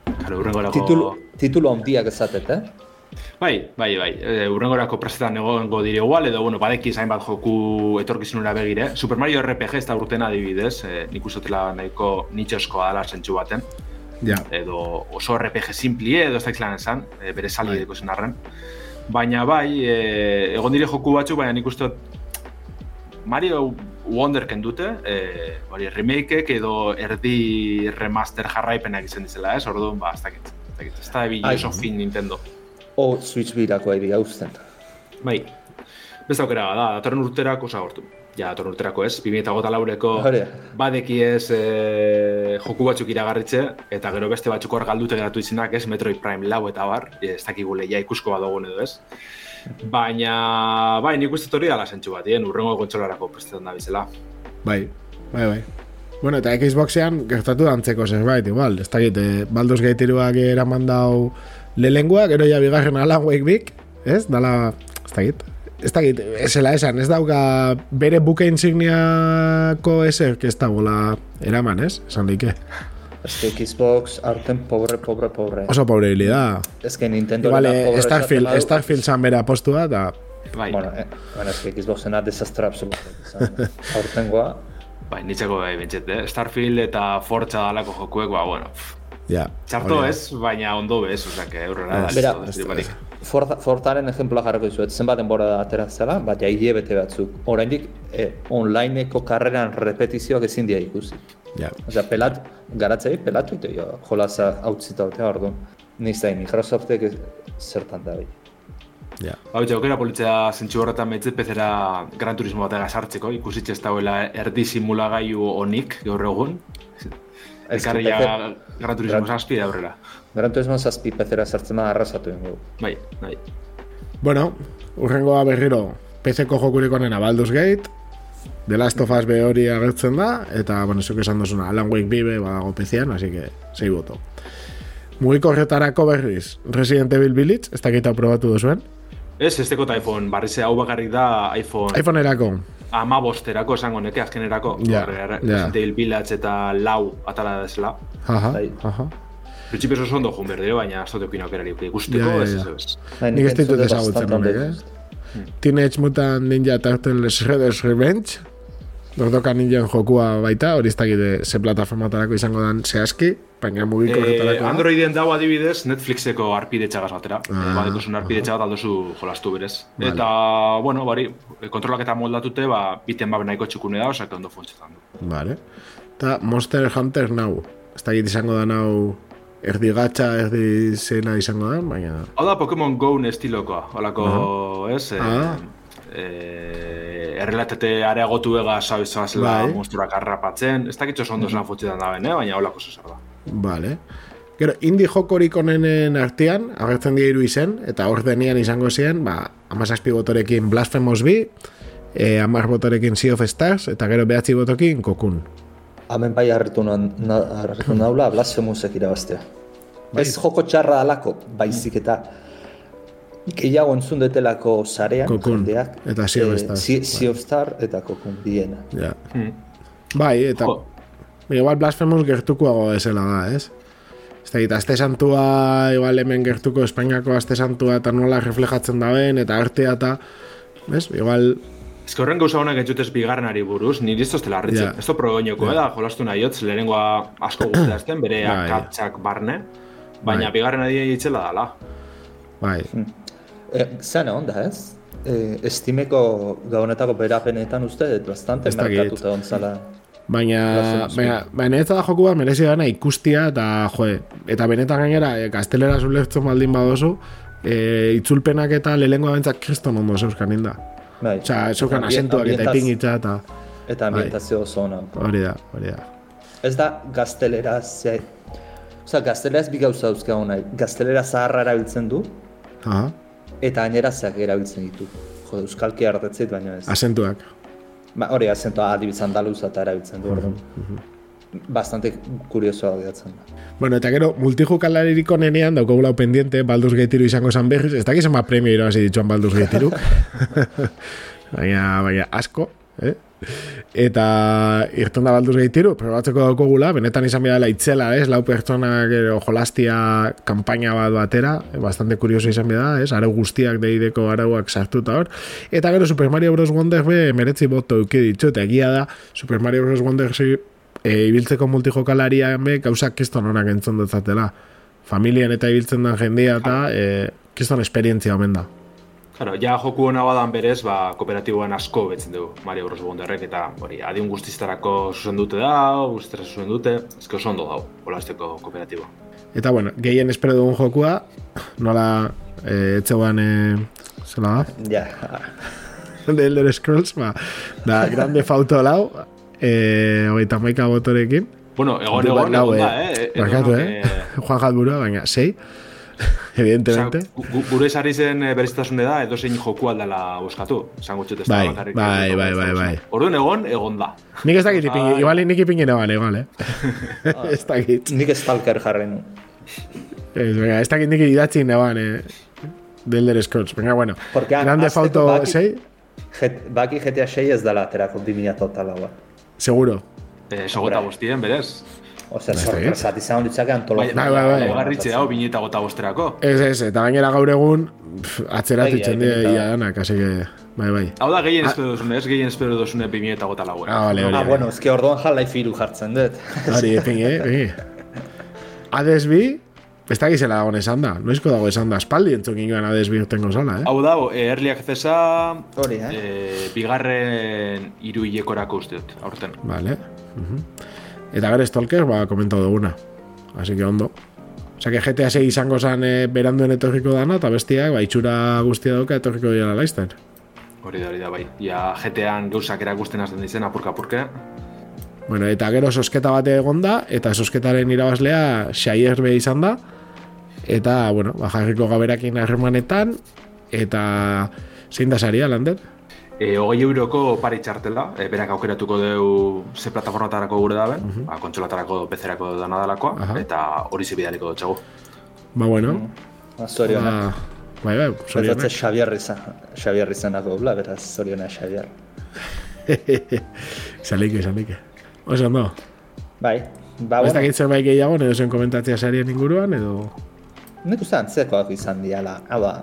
Speaker 3: Claro, urrengorako...
Speaker 4: Titulu, titulu handiak ezatet, eh?
Speaker 3: Bai, bai, bai. E, urrengorako prestetan egongo dire igual, edo, bueno, badeki zainbat joku etorkizunera begire. Super Mario RPG ez da urten adibidez, e, nik usatela nahiko nitxoskoa dela zentsu baten.
Speaker 2: ja,
Speaker 3: edo oso RPG simpli edo ez da izan esan, e, bere sali
Speaker 2: Bai.
Speaker 3: bai. zen arren. Baina bai, e, egon dire joku batzuk, baina nik uste Mario Wonder kendute, e, hori remakeek edo erdi remaster jarraipenak izan dizela, ez? Orduan, ba, ez dakit. Ez dakit, ez da oso fin Nintendo.
Speaker 4: O Switch birako ari gauzten.
Speaker 3: Bai, beste aukera da, datorren urterako sagortu. Ja, datorren urterako ez, 2008 laureko
Speaker 4: Hori.
Speaker 3: badeki ez e, joku batzuk iragarritze, eta gero beste batzuk hor galdute geratu izenak ez, Metroid Prime lau eta bar, ez dakigu lehia ikusko badogun edo ez. Baina, bai, nik uste hori dala zentsu bat, ien, urrengo kontsolarako prestetan da bizela.
Speaker 2: bai, bai, bai. Bueno, eta Xboxean gertatu dantzeko zerbait, igual, ez dakit, eh, Baldur's Gate iruak eraman dau lehengoa, gero ja bigarren Alan Wake bik, ez? Dala, ez dakit, ez dakit, esela esan, ez dauka bere buke insigniako eser, ez dagoela eraman, ez? Esan dike.
Speaker 4: Ez que Xbox aurten pobre, pobre, pobre.
Speaker 2: Oso pobre hili da.
Speaker 4: Ez que Nintendo era
Speaker 2: eh,
Speaker 4: pobre
Speaker 2: Starfield,
Speaker 4: badu-
Speaker 2: Starfield zan bere apostua, eta
Speaker 3: Bai,
Speaker 4: Bueno, eh, bueno, ez que Xboxena desastre absoluto. izan. Aurtengoa,
Speaker 3: bai, nitzeko bai, bentset, eh? Starfield eta Forza dalako jokuek, ba, bueno,
Speaker 2: ja.
Speaker 3: txarto
Speaker 2: da.
Speaker 3: ez, baina ondo bez, osea, que aurrera da.
Speaker 4: Bera. Forza, Forzaren ejemploa jarriko dizuet, zenbat denbora da atera zela, bat ja bete batzuk. Oraindik eh, onlineko karreran repetizioak ezin dira ikusi.
Speaker 2: Ja.
Speaker 4: Osea, pelat, garatzei pelatu ite jo, jolaza hautzita dute orduan. Niz da, Microsoftek zertan da bi.
Speaker 2: Ja.
Speaker 3: Hau, aukera politzea zentsu horretan behitzet pezera Gran Turismo bat sartzeko, ikusitxe ez dauela erdi simulagailu honik gaur egun.
Speaker 4: Ez
Speaker 3: Ekarri ja Gran Turismo
Speaker 4: Gran-
Speaker 3: zazpi da aurrera.
Speaker 4: Gran Turismo zazpi pezera sartzen da arrasatu ingo.
Speaker 3: Bai, bai.
Speaker 2: Bueno, urrengoa berriro PC-ko jokurik onena Baldur's Gate, The Last of Us hori agertzen da, eta, bueno, zuk esan duzuna, Alan Wake bibe badago PC-an, así que, sei boto. Mugiko horretarako berriz, Resident Evil Village, ez dakita probatu duzuen.
Speaker 3: Ez, ez tekot iPhone, barrize hau bakarrik da iPhone
Speaker 2: iPhone-erako,
Speaker 3: ama bosterako esango neke azkenerako.
Speaker 2: Ja,
Speaker 3: Hor,
Speaker 2: ja.
Speaker 3: Resident Evil Village eta lau atala desela.
Speaker 2: jaja,
Speaker 4: Bai.
Speaker 2: jaja.
Speaker 3: Printzipioz oso ondo jun berdero, baina ez dut eukin aukerari ikusteko,
Speaker 2: Ja, ja,
Speaker 3: ez,
Speaker 2: ja.
Speaker 3: ez, ez.
Speaker 4: Bai,
Speaker 2: Nik ez ditut ezagutzen honek, eh? Teenage Mutant Ninja Turtles Shredder's Revenge, Dordoka ninjen jokua baita, hori ez dakite ze plataformatarako izango dan zehazki, baina mugiko
Speaker 3: Eh. Androiden dago adibidez Netflixeko arpidetxa gazatera.
Speaker 2: Ah,
Speaker 3: Ah, Badekuzun arpidetxa bat aldozu jolastu berez.
Speaker 2: Vale.
Speaker 3: Eta, bueno, bari, kontrolak eta moldatute, ba, biten babe nahiko txukune da, osak ondo funtsetan du.
Speaker 2: Vale. Eta Monster Hunter Now. Ez dakit izango da nau erdi gatxa, erdi zena izango da, baina...
Speaker 3: Hau da Pokemon Go estilokoa, holako, ez? Eh,
Speaker 2: Ah.
Speaker 3: Eh, errelatete areagotu ega zela
Speaker 2: Bai.
Speaker 3: monstruak harrapatzen. Ez dakit oso ondo zelan funtsetan da ben, eh? baina holako zezar da.
Speaker 2: Vale. Gero, indie jokorik onenen artean, agertzen dira hiru izen, eta hor denean izango ziren, ba, amazazpi botorekin Blasphemous bi, e, amar botorekin Sea of Stars, eta gero behatzi botokin Kokun.
Speaker 4: Hemen bai harritu na- na- naula Blasphemous-ek irabaztea.
Speaker 2: Bai.
Speaker 4: Ez joko txarra alako, baizik eta gehiago entzun detelako sarean,
Speaker 2: Cocoon,
Speaker 4: jendeak.
Speaker 2: eta Sea of
Speaker 4: eh,
Speaker 2: Stars,
Speaker 4: Sea-
Speaker 2: bai.
Speaker 4: Sea of Star eta Cocoon biena.
Speaker 2: Ja.
Speaker 3: Hmm.
Speaker 2: Bai, eta...
Speaker 3: Jo.
Speaker 2: Igual Blasphemous gertukoago esela da, ez? Ez da, eta aste santua, igual hemen gertuko Espainiako aste santua eta nola reflejatzen da ben, eta artea eta... ¿Ves? Igual...
Speaker 3: Ez que horren gauza honak entzutez bigarrenari buruz, niri ez toztela harritzen.
Speaker 2: Ja.
Speaker 3: Ez to progoinoko, eh, da, jolastu nahi hotz, lehenengoa asko guztia ezten, bere
Speaker 2: Bai.
Speaker 3: akatsak barne, baina
Speaker 2: Bai.
Speaker 3: bigarren adi itxela dala.
Speaker 2: Bai,
Speaker 4: Eh, Zena onda, ez? eh, estimeko gaunetako berapenetan uste, bastante
Speaker 2: Ez
Speaker 4: merkatuta ontzala.
Speaker 2: Baina,
Speaker 4: Plaza
Speaker 2: baina, baina ez da joku bat merezi dana ikustia eta jo, eta benetan gainera e, gaztelera zulertzen baldin badozu e, itzulpenak eta lehengo bentzak kriston ondo zeuskan inda.
Speaker 4: Bai.
Speaker 2: Osea, zeuskan
Speaker 4: Ambien-
Speaker 2: asentuak eta ipingitza eta
Speaker 4: Eta ambientazio oso ona.
Speaker 2: hori da, hori da.
Speaker 4: Ez da gaztelera ze... Osa, gazteleraz bi gauza dauzkagu nahi. Gaztelera zaharra erabiltzen du,
Speaker 2: Aha,
Speaker 4: eta gainerazeak erabiltzen ditu. Jo, euskalki hartetzeit, baina ez.
Speaker 2: asentuak.
Speaker 4: Ba, hori, azentua adibidez andaluza eta erabiltzen du, orduan. Bastante kuriosoa gehatzen da.
Speaker 2: Bueno, eta gero, multijukalaririk onenean daukagula pendiente, Baldur's Gate 3 izango zan berriz, ez dakiz ema premio irabazi dituan Baldur's Gate 3. baina, baina, asko, eh? Eta irten da Baldur's Gate 3, probatzeko daukagula, benetan izan bidala itzela, ez? Lau pertsonak gero jolastia kanpaina bat batera, eh, bastante kurioso izan bida, ez? Arau guztiak deideko arauak sartuta hor. Eta gero Super Mario Bros. Wonder be meretzi boto euki ditu, eta egia da Super Mario Bros. Wonder e, ibiltzeko multijokalarian be gauzak kiston onak entzun detzatela. Familian eta ibiltzen den jendia eta e, kiston esperientzia omen da.
Speaker 3: Claro, ja joku hona badan berez, ba, kooperatiboan asko betzen dugu Mario Bros. Wonderrek, eta hori, adion guztiztarako zuzen dute da, guztiztara zuzen dute, ezke oso ondo dau, olazteko kooperatibo.
Speaker 2: Eta bueno, gehien espero dugun jokua, nola e, etzegoan e, zela da,
Speaker 4: Ja,
Speaker 2: The Elder Scrolls, ba, da Grande Fauto lau, e, hogeita maika botorekin.
Speaker 3: Bueno, egon
Speaker 2: Du-
Speaker 3: egon, egon da,
Speaker 2: eh,
Speaker 3: eh?
Speaker 2: Barkatu,
Speaker 3: Edonok,
Speaker 2: eh? Juan Jadburua, baina, sei, evidentemente.
Speaker 3: Osea, gu- gu- gure sarri zen eh, berezitasune da, edo zein joku aldala boskatu. Esango txut ez da
Speaker 2: Bai,
Speaker 3: bakarrik.
Speaker 2: bai, bai,
Speaker 3: da
Speaker 2: bai, bai.
Speaker 3: Orduan egon, egon da.
Speaker 2: Nik ez dakit ipingi,
Speaker 3: Bai.
Speaker 2: igual nik ipingin egon, igual, eh? ez dakit.
Speaker 4: nik stalker jarri nu.
Speaker 2: Ez, venga, ez dakit nik idatzi neban, eh? The Elder Scrolls, venga, bueno.
Speaker 4: Porque
Speaker 2: Grande
Speaker 4: hasteko
Speaker 2: Fauto
Speaker 4: baki-
Speaker 2: 6,
Speaker 4: Jet, baki GTA 6 ez dela aterako 2000 total hau.
Speaker 2: seguro.
Speaker 3: Eh, Sogota bostien, berez.
Speaker 4: Osea,
Speaker 2: Bai,
Speaker 4: sorpresat izan litzake
Speaker 3: Bai,
Speaker 4: antologia.
Speaker 2: bai, bai, bai.
Speaker 3: Garritxe hau, bineta gota bosterako.
Speaker 2: Ez, ez, eta gainera gaur egun
Speaker 4: Bai,
Speaker 2: itzen
Speaker 4: bai,
Speaker 2: dira
Speaker 4: bai.
Speaker 2: ia danak, así que, bai, bai.
Speaker 3: Hau da gehien espero duzune, ez gehien espero duzune bineta gota lauen.
Speaker 2: Ah, vale, hori.
Speaker 4: Ah, bueno, ezke orduan Half-Life 3 jartzen dut.
Speaker 2: Hori, epin, eh? epin. Hades bi, ez da gizela dagoen esan da. Noizko dago esan da, espaldi entzun gingoan Hades bi urtengo zala, eh?
Speaker 3: Hau da, Early Accessa,
Speaker 4: Hori, eh?
Speaker 3: eh, bigarren hiru hilekorako uste dut, aurten.
Speaker 2: Vale. Mhm. Eta gero Stalker, ba, komentau duguna. Así que ondo. Osa, que GTA 6 izango zan e, beranduen etorriko dana, eta bestiak, ba, itxura guztia dauka etorriko dira laizten.
Speaker 3: Hori da, hori da, bai. Ja, GTA-an gauzak erakusten hasten dizen, apurka-apurka.
Speaker 2: Bueno, eta gero sosketa bate egon da, eta sosketaren irabazlea Shire be izan da, eta, bueno, ba, jarriko gaberakin harremanetan, eta zein da saria, lander?
Speaker 3: E, hogei euroko pari txartela, e, berak aukeratuko deu ze plataformatarako gure daben, ba, kontsolatarako, bezerako da nadalakoa,
Speaker 2: Aha.
Speaker 3: eta hori zibidaliko dutxagu.
Speaker 2: Ba, bueno,
Speaker 4: Ah, Zorionak.
Speaker 2: ba, bai, bai,
Speaker 4: Betatze
Speaker 2: zorionak.
Speaker 4: Xavier izan, Xavier izanako bla, beraz zoriona Xavier.
Speaker 2: Zalike, zalike. Oso, ondo.
Speaker 4: Bai, ba,
Speaker 2: Ez
Speaker 4: bueno,
Speaker 2: dakit zerbait gehiago, edo zen komentatzea sarien inguruan, edo...
Speaker 4: nik uste antzekoak izan diala. Hau da,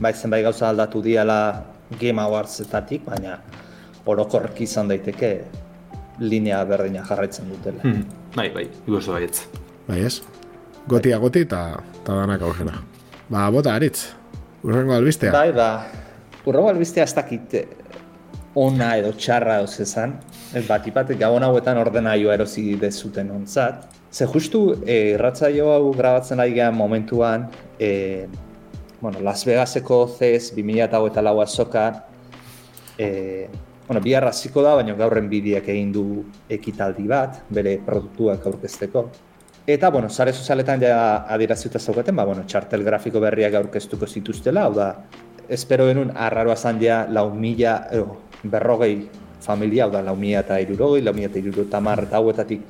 Speaker 4: bai zenbait gauza aldatu diala Game Awardsetatik, baina orokorki izan daiteke linea berdina jarraitzen dutela.
Speaker 3: Hmm. Bai, bai, iguzo baietz.
Speaker 2: Bai ez? Gotia goti eta eta danak aurrera. Ba, bota, aritz. Urrengo albistea.
Speaker 4: Bai, ba, urrengo albistea ez dakit eh, ona edo txarra edo zezan, ez bat ipat gabon hauetan ordenaioa erosi dezuten ontzat. Ze justu eh, irratzaio hau grabatzen ari momentuan, eh, bueno, Las Vegaseko CES 2008 lau azoka, eh, bueno, bihar hasiko da, baina gaur enbidiak egin du ekitaldi bat, bere produktuak aurkezteko. Eta, bueno, sare sozialetan ja adierazita zaukaten, ba, bueno, txartel grafiko berriak aurkeztuko zituztela, hau da, espero genuen arraroa zan ja lau mila, berrogei familia, hau da, lau mila eta irurogei, lau mila eta iruro tamar eta hauetatik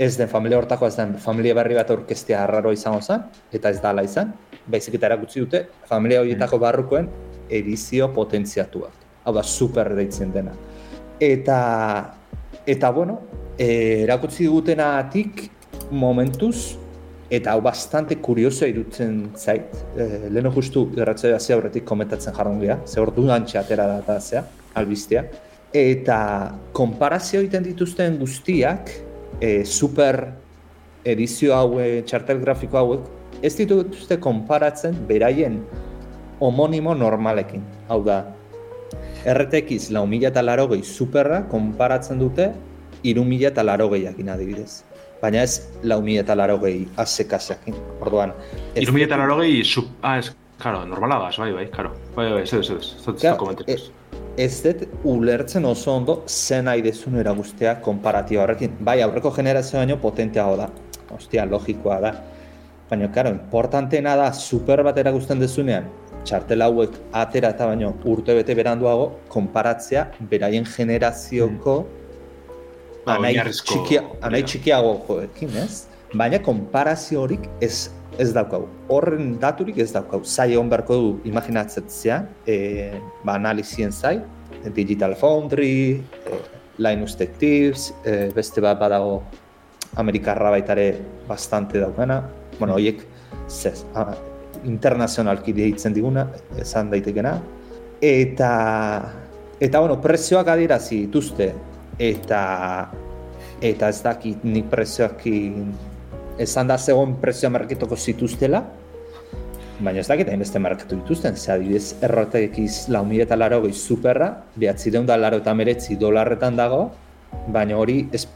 Speaker 4: ez den familia hortako ez den familia berri bat aurkeztea arraroa izango zen, eta ez dala izan, baizik eta erakutsi dute, familia horietako barrukoen edizio potentziatuak. Hau da, super deitzen dena. Eta, eta bueno, e, erakutsi dutenatik momentuz, eta hau bastante kurioso irutzen zait, e, leheno justu erratzea zea horretik komentatzen jarron geha, ze dudantxe atera da eta zea, albistea. Eta konparazio egiten dituzten guztiak, e, super edizio haue, txartel grafiko hauek, ez dituzte konparatzen beraien homonimo normalekin. Hau da, RTX lau mila eta laro gehi superra konparatzen dute iru mila eta laro gehiakin adibidez. Baina ez lau mila eta laro gehi azekasekin. Orduan...
Speaker 3: Iru mila eta laro gehi... Ah, ez, karo, normala da, bai, bai, karo. Bai, bai, ez ez, ez, ez, ez,
Speaker 4: ez dut ulertzen oso ondo zen nahi dezun eragustea konparatiba horrekin. Bai, aurreko generazio baino potenteago da. Ostia, logikoa da. Baina, karo, importanteena da super bat eragusten dezunean, txartel hauek atera eta baino urte bete beranduago, konparatzea beraien generazioko mm. anai, txikia, anai txikiago joekin, ez? Baina konparazio horik ez ez daukau. Horren daturik ez daukau. Zai egon beharko du imaginatzetzea, e, ba, analizien zai, Digital Foundry, e, Linus Tech Tips, e, beste bat badago Amerikarra baitare bastante daukena. Bueno, horiek zez, internazionalki deitzen diguna, esan daitekena. Eta, eta bueno, prezioak adierazi dituzte, eta eta ez dakit nik prezioak esan da zegoen prezioa marketoko zituztela, baina ez dakit hain beste marketu dituzten, ze adibidez errotekiz lau mila eta laro gehi superra, behatzi deun da laro eta meretzi dolarretan dago, baina hori es,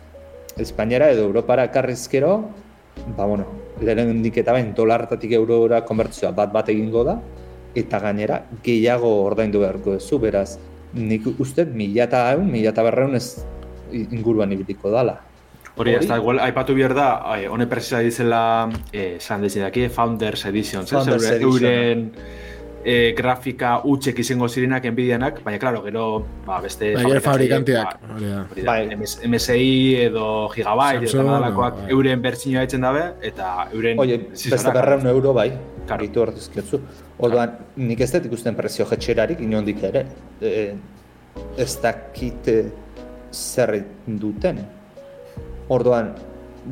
Speaker 4: Espainiara edo Europara karrizkero, ba bueno, lehen eta bain dolarretatik eurora konbertzioa bat bat egingo da, eta gainera gehiago ordaindu beharko duzu, beraz, nik uste mila eta egun, mila eta berreun ez inguruan ibiliko dala.
Speaker 3: Hori, ez da, igual, aipatu behar da, hone prezisa dizela, eh, zan daki, Founders Edition, Founders Edition. Euren e, grafika utxek izango zirenak enbidianak, baina, klaro, gero, ba, beste...
Speaker 2: Baina, fabrikantiak.
Speaker 3: Ba, MSI edo Gigabyte, eta nadalakoak bai. euren bertsinioa etzen dabe, eta euren...
Speaker 4: Oye, beste berreun euro, bai, karitu hor dizketzu. Orduan, nik ez dut ikusten prezio jetxerarik, inondik ere, e, ez dakit zer duten, Orduan,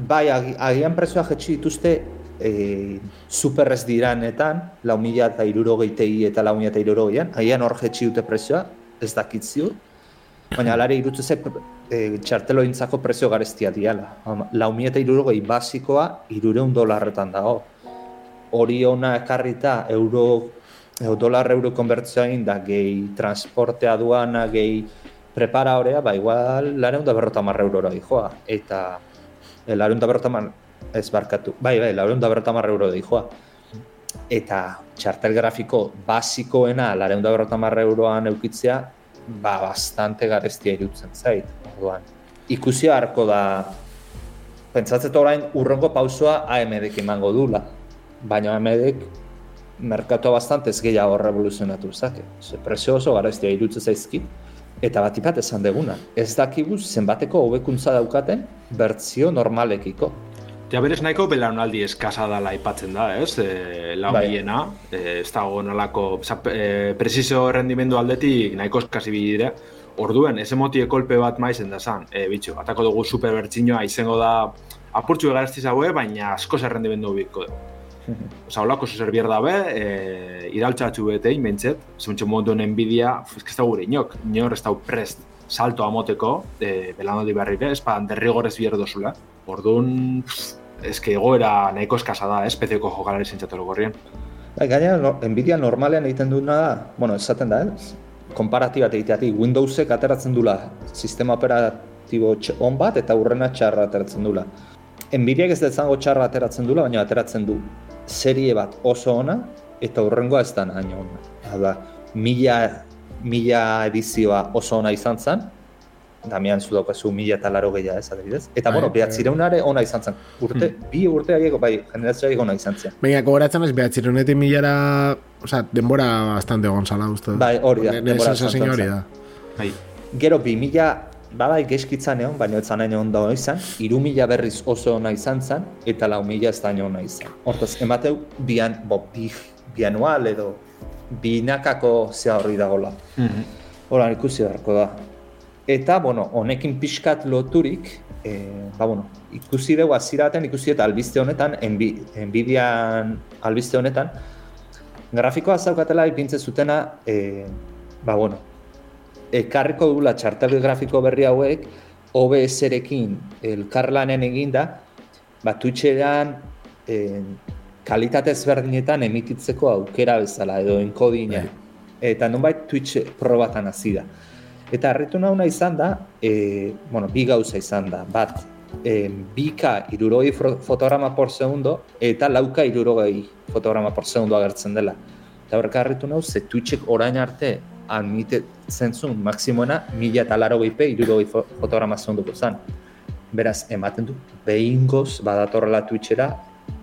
Speaker 4: bai, agian prezioa jetxi dituzte e, super diranetan, lau mila eta iruro geitei eta lau mila eta iruro geian, agian hor jetxi dute prezioa, ez dakit ziur, baina alare irutu ze e, txartelo intzako prezio gareztia diala. Lau mila eta iruro gehi basikoa, irureun dolarretan dago. Hori ona ekarrita, euro, euro dolar euro konbertzioa da, gehi transportea duana, gehi prepara horea, ba, igual, lareun da berrota marra eurora dijoa. Eta, e, lareun da berrota marra, ez barkatu, bai, bai, lareun da berrota marra eurora dijoa. Eta, txartel grafiko basikoena, lareun da berrota marra euroan eukitzea, ba, bastante gareztia irutzen zait, orduan. Ikusi harko da, pentsatzet orain, urrongo pausoa AMD-ek emango dula. Baina AMD-ek merkatoa bastante ez gehiago revoluzionatu zake. Ze prezio oso gareztia irutzen zaizkit. Eta bat ipat esan deguna, ez dakigu zenbateko hobekuntza daukaten bertzio normalekiko.
Speaker 3: Ja, berez nahiko belaunaldi eskasa dela aipatzen da, ez? E, lau bai. e, ez dago nolako, e, preciso rendimendu aldetik nahiko eskasi bidire. Orduen, ez emotie kolpe bat maizen da zan, e, bitxo, atako dugu super bertxinoa izango da apurtxu egarazti zaue, baina asko zer rendimendu biko. Osa, holako zuzer dabe, e, iraltxatxu bete, inbentzet, zeuntxe momentu enbidia, ez ez da gure inok, inor ez da prest salto amoteko, e, belanaldi berri ez pa, derrigorez bier dozula. Orduan, ez que egoera nahiko eskasa da, ez, pezeko jokalari zentzatelo gorrien.
Speaker 4: Bai, gaina, enbidia normalean egiten duena da, bueno, esaten da, ez? Komparatiba egiteatik, Windowsek ateratzen dula sistema operatibo on bat eta urrena txarra ateratzen dula. Nvidiak ez zango txarra ateratzen dula, baina ateratzen du serie bat oso ona eta urrengoa ez da nahi ona. Hala, mila, mila edizioa oso ona izan zen, Damian zu daukazu mila eta laro gehiago ez adibidez. Eta, bai, bueno, behatzireunare ona izan zen. Urte, hmm. bi urte agieko, bai, generazioa agieko ona izan zen.
Speaker 2: Baina, gogoratzen ez behatzireunetik milara, o sea, denbora bastante gonzala, uste.
Speaker 4: Bai, hori da,
Speaker 2: denbora hori da.
Speaker 4: Bai. Gero, bi mila Baba, geskitzan egon, baina ez zanaino ondo izan, iru mila berriz oso ona izan zen, eta lau mila ez daño ona izan. Hortaz, emateu, bian, bo, bi, bianual edo binakako zea horri dagoela. Mm -hmm. Ikusi beharko da. Eta, bueno, honekin pixkat loturik, e, ba, bueno, ikusi dugu aziraten, ikusi eta albiste honetan, enbi, enbidian albiste honetan, grafikoa zaukatela ipintze zutena, e, ba, bueno, ekarriko dula txartel grafiko berri hauek OBS-erekin elkarlanen eginda, ba, Twitcheran, kalitate ezberdinetan emititzeko aukera bezala edo enkodina. Bai. Eta nonbait Twitch probatan hasi da. Eta harritu nauna izan da, e, bueno, bi gauza izan da. Bat, e, bika irurogei fotograma por segundo, eta lauka irurogei fotograma por segundo agertzen dela. Eta horrek harritu nahu, ze Twitchek orain arte admitetzen zuen maksimoena mila eta laro gehipe irurogei fotograma segunduko zen. Beraz, ematen du, behin goz badatorrela Twitchera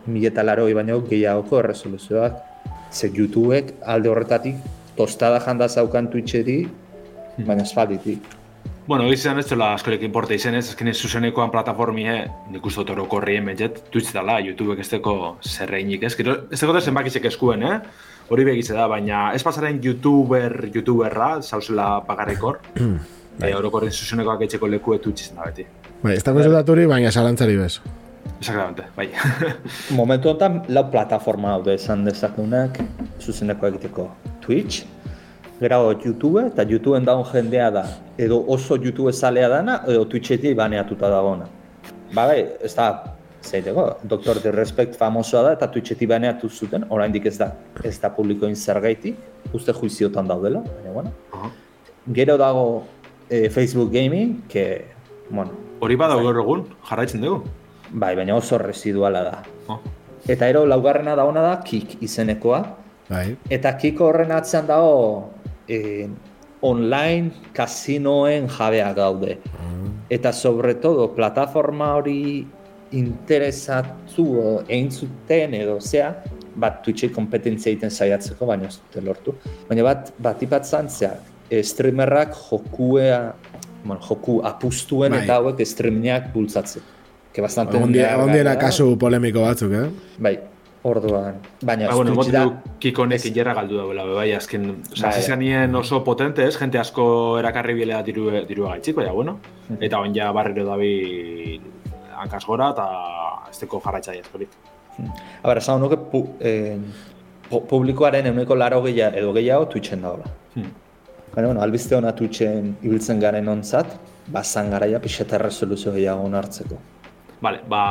Speaker 4: mila eta laro baino gehiagoko erresoluzioak. Ze YouTubeek alde horretatik tostada janda zaukan Twitcheri, baina espalditik.
Speaker 3: Bueno, egizan ez zela askorik importa izen ez, ezken zuzenekoan plataformie, nik uste otoro korrien bentzet, Twitch dela, YouTubek ez deko zerreinik ez. Gero, ez deko zenbakizek eskuen, eh? Hori begitze da, baina ez pasaren YouTuber, YouTuberra, zauzela pagarrekor, e, orokorren zuzenekoak etxeko leku etu da beti.
Speaker 2: Bai, ez dago daturi, baina zalantzari bez.
Speaker 3: Exactamente, bai.
Speaker 4: Momentu honetan, lau plataforma hau esan dezakunak zuzeneko egiteko. Twitch, gero YouTube, eta YouTubeen daun jendea da, edo oso YouTube zalea dana, edo Twitchetik baneatuta dagona. Ba, bai, ez da, zeiteko, Doktor de Respect famosoa da, eta Twitchetik baneatu zuten, oraindik ez da, ez da publikoin zergaitik, uste juiziotan daudela, baina, bueno. Uh -huh. Gero dago eh, Facebook Gaming, que, bueno,
Speaker 3: Hori bada gaur egun, jarraitzen dugu.
Speaker 4: Bai, baina oso residuala da. Oh. Eta ero laugarrena da ona da Kik izenekoa. Bai. Eta Kik horren atzean dago eh, online kasinoen jabea gaude. Mm. Eta sobre todo plataforma hori interesatu egin zuten edo zea, bat Twitchi kompetentzia egiten saiatzeko, baina ez dute lortu. Baina bat, bat ipatzen zea, eh, streamerrak jokua bueno, joku apustuen bai. eta hauek streamingeak bultzatzen. Que bastante
Speaker 2: Ondiera kasu polemiko batzuk, eh?
Speaker 4: Bai, orduan. Baina,
Speaker 3: ba, bueno, motu kikonek es... ingerra galdu dagoela, bai, azken, oza, bai, oso potente, ez, gente asko erakarri bilea diru, diru gaitxik, baina, bueno, eta on ja barriro dabi hankaz gora, eta ez teko jarraitza diazkorik.
Speaker 4: A ber, esan nuke, pu, eh, publikoaren euneko laro gehiago, edo gehiago, Twitchen dagoela. Hmm. Baina, bueno, albizte hona tutxen ibiltzen garen ontzat, bazan garaia pixeta resoluzio gehiago hartzeko.
Speaker 3: Vale, ba,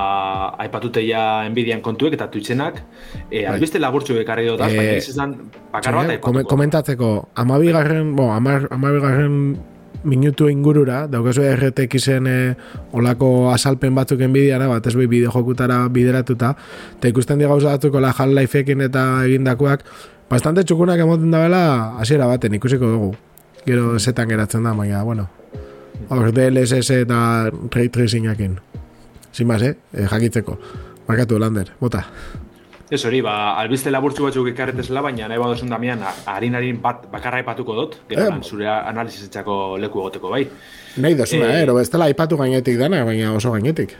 Speaker 3: aipatute ja enbidian kontuek eta tutxenak, e, albiste laburtzu bekarri dut, e, baina izan bakarra bat aipatuko.
Speaker 2: Komentatzeko, amabigarren, bo, amar, amabigarren minutu ingurura, daukazu RTX-en e, olako asalpen batzuk enbidiara, bat ez bai bideo jokutara bideratuta, eta ikusten diga gauza batzuko la Half-Life-ekin eta egindakoak, bastante txukunak emoten da bela, hasiera baten ikusiko dugu gero zetan geratzen da, baina, bueno. Hor, DLSS eta Ray Tracingakin. Sin más, eh? eh jakitzeko. Markatu, Lander, bota.
Speaker 3: Ez hori, ba, albizte laburtzu batzuk ikarretezela, baina nahi badozen damian, harin bat bakarra ipatuko dut, gero eh, zure analizizetzako leku egoteko, bai.
Speaker 2: Nahi dozuna, eh, ero, ez dela ipatu gainetik dana, baina oso gainetik.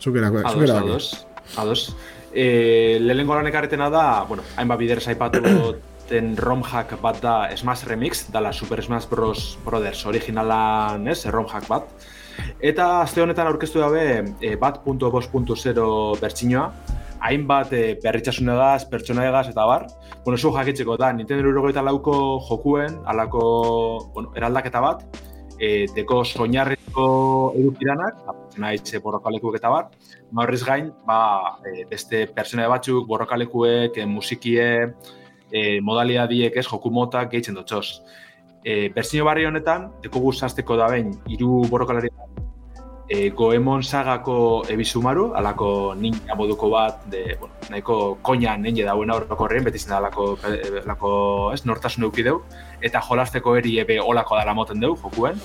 Speaker 2: Zukerako,
Speaker 3: zukerako. Ados, ados, ados. Eh, lehenko lan ekarretena da, bueno, hainbat bider zaipatu den ROM hack bat da Smash Remix, dala Super Smash Bros. Brothers originalan, ez, ROM hack bat. Eta azte honetan aurkeztu dabe e, bat.bos.0 bertsinoa, hainbat e, berritxasunegaz, pertsonagaz eta bar. Bueno, zu jakitzeko da, Nintendo Eurogoita lauko jokuen, alako bueno, eraldaketa bat, e, deko soinarriko edukidanak, nahitze borrokalekuek eta bar, horrez gain, ba, e, beste pertsona batzuk, borrokalekuek, e, musikie, e, modalidadiek ez joku motak gehitzen dutxoz. E, Berzio barri honetan, deko guztazteko da behin, iru borrokalari e, Goemon sagako ebizumaru, alako ninja moduko bat, de, bueno, nahiko koina nenge dauen aurroko horrein, beti zen alako, alako ez, nortasun eukideu, eta jolasteko eri ebe olako dara moten deu, jokuen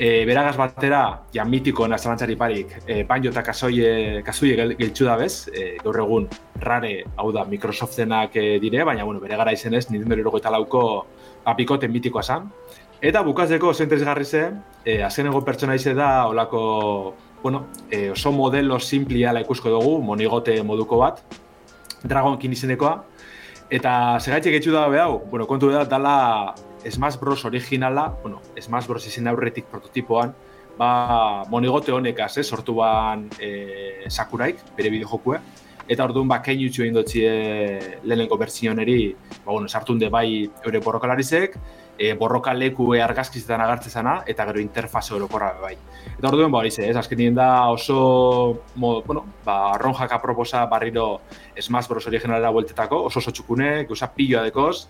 Speaker 3: e, beragaz batera, ja mitiko nazalantzari parik, e, banjo eta kasoie, kasoie giltsu da bez, e, gaur egun rare, hau da, Microsoftenak e, dire, baina, bueno, bere gara izenez, Nintendo eroko eta lauko apikoten mitikoa zan. Eta bukazeko, oso interesgarri ze, e, azken egon pertsona ize da, olako, bueno, e, oso modelo simpliala ikusko dugu, monigote moduko bat, Dragonkin izenekoa, eta segaitxek etxu da behau, bueno, kontu da, dala Smash Bros. originala, bueno, Smash Bros. izen aurretik prototipoan, ba, monigote honekaz, eh, sortu ban e, Sakuraik, bere bideojokue, eta orduan ba, kein egin dutxie lehenengo bertsioneri, ba, bueno, sartu hunde bai eure borrokalarizek, e, borroka leku e, argazkizetan agartzezana, eta gero interfase orokorra bai. Eta orduen, ba, hori ze, ez, azkenien da oso, mo, bueno, ba, ronjaka proposa barriro Smash Bros. originalera bueltetako, oso oso txukune, gauza piloa dekoz,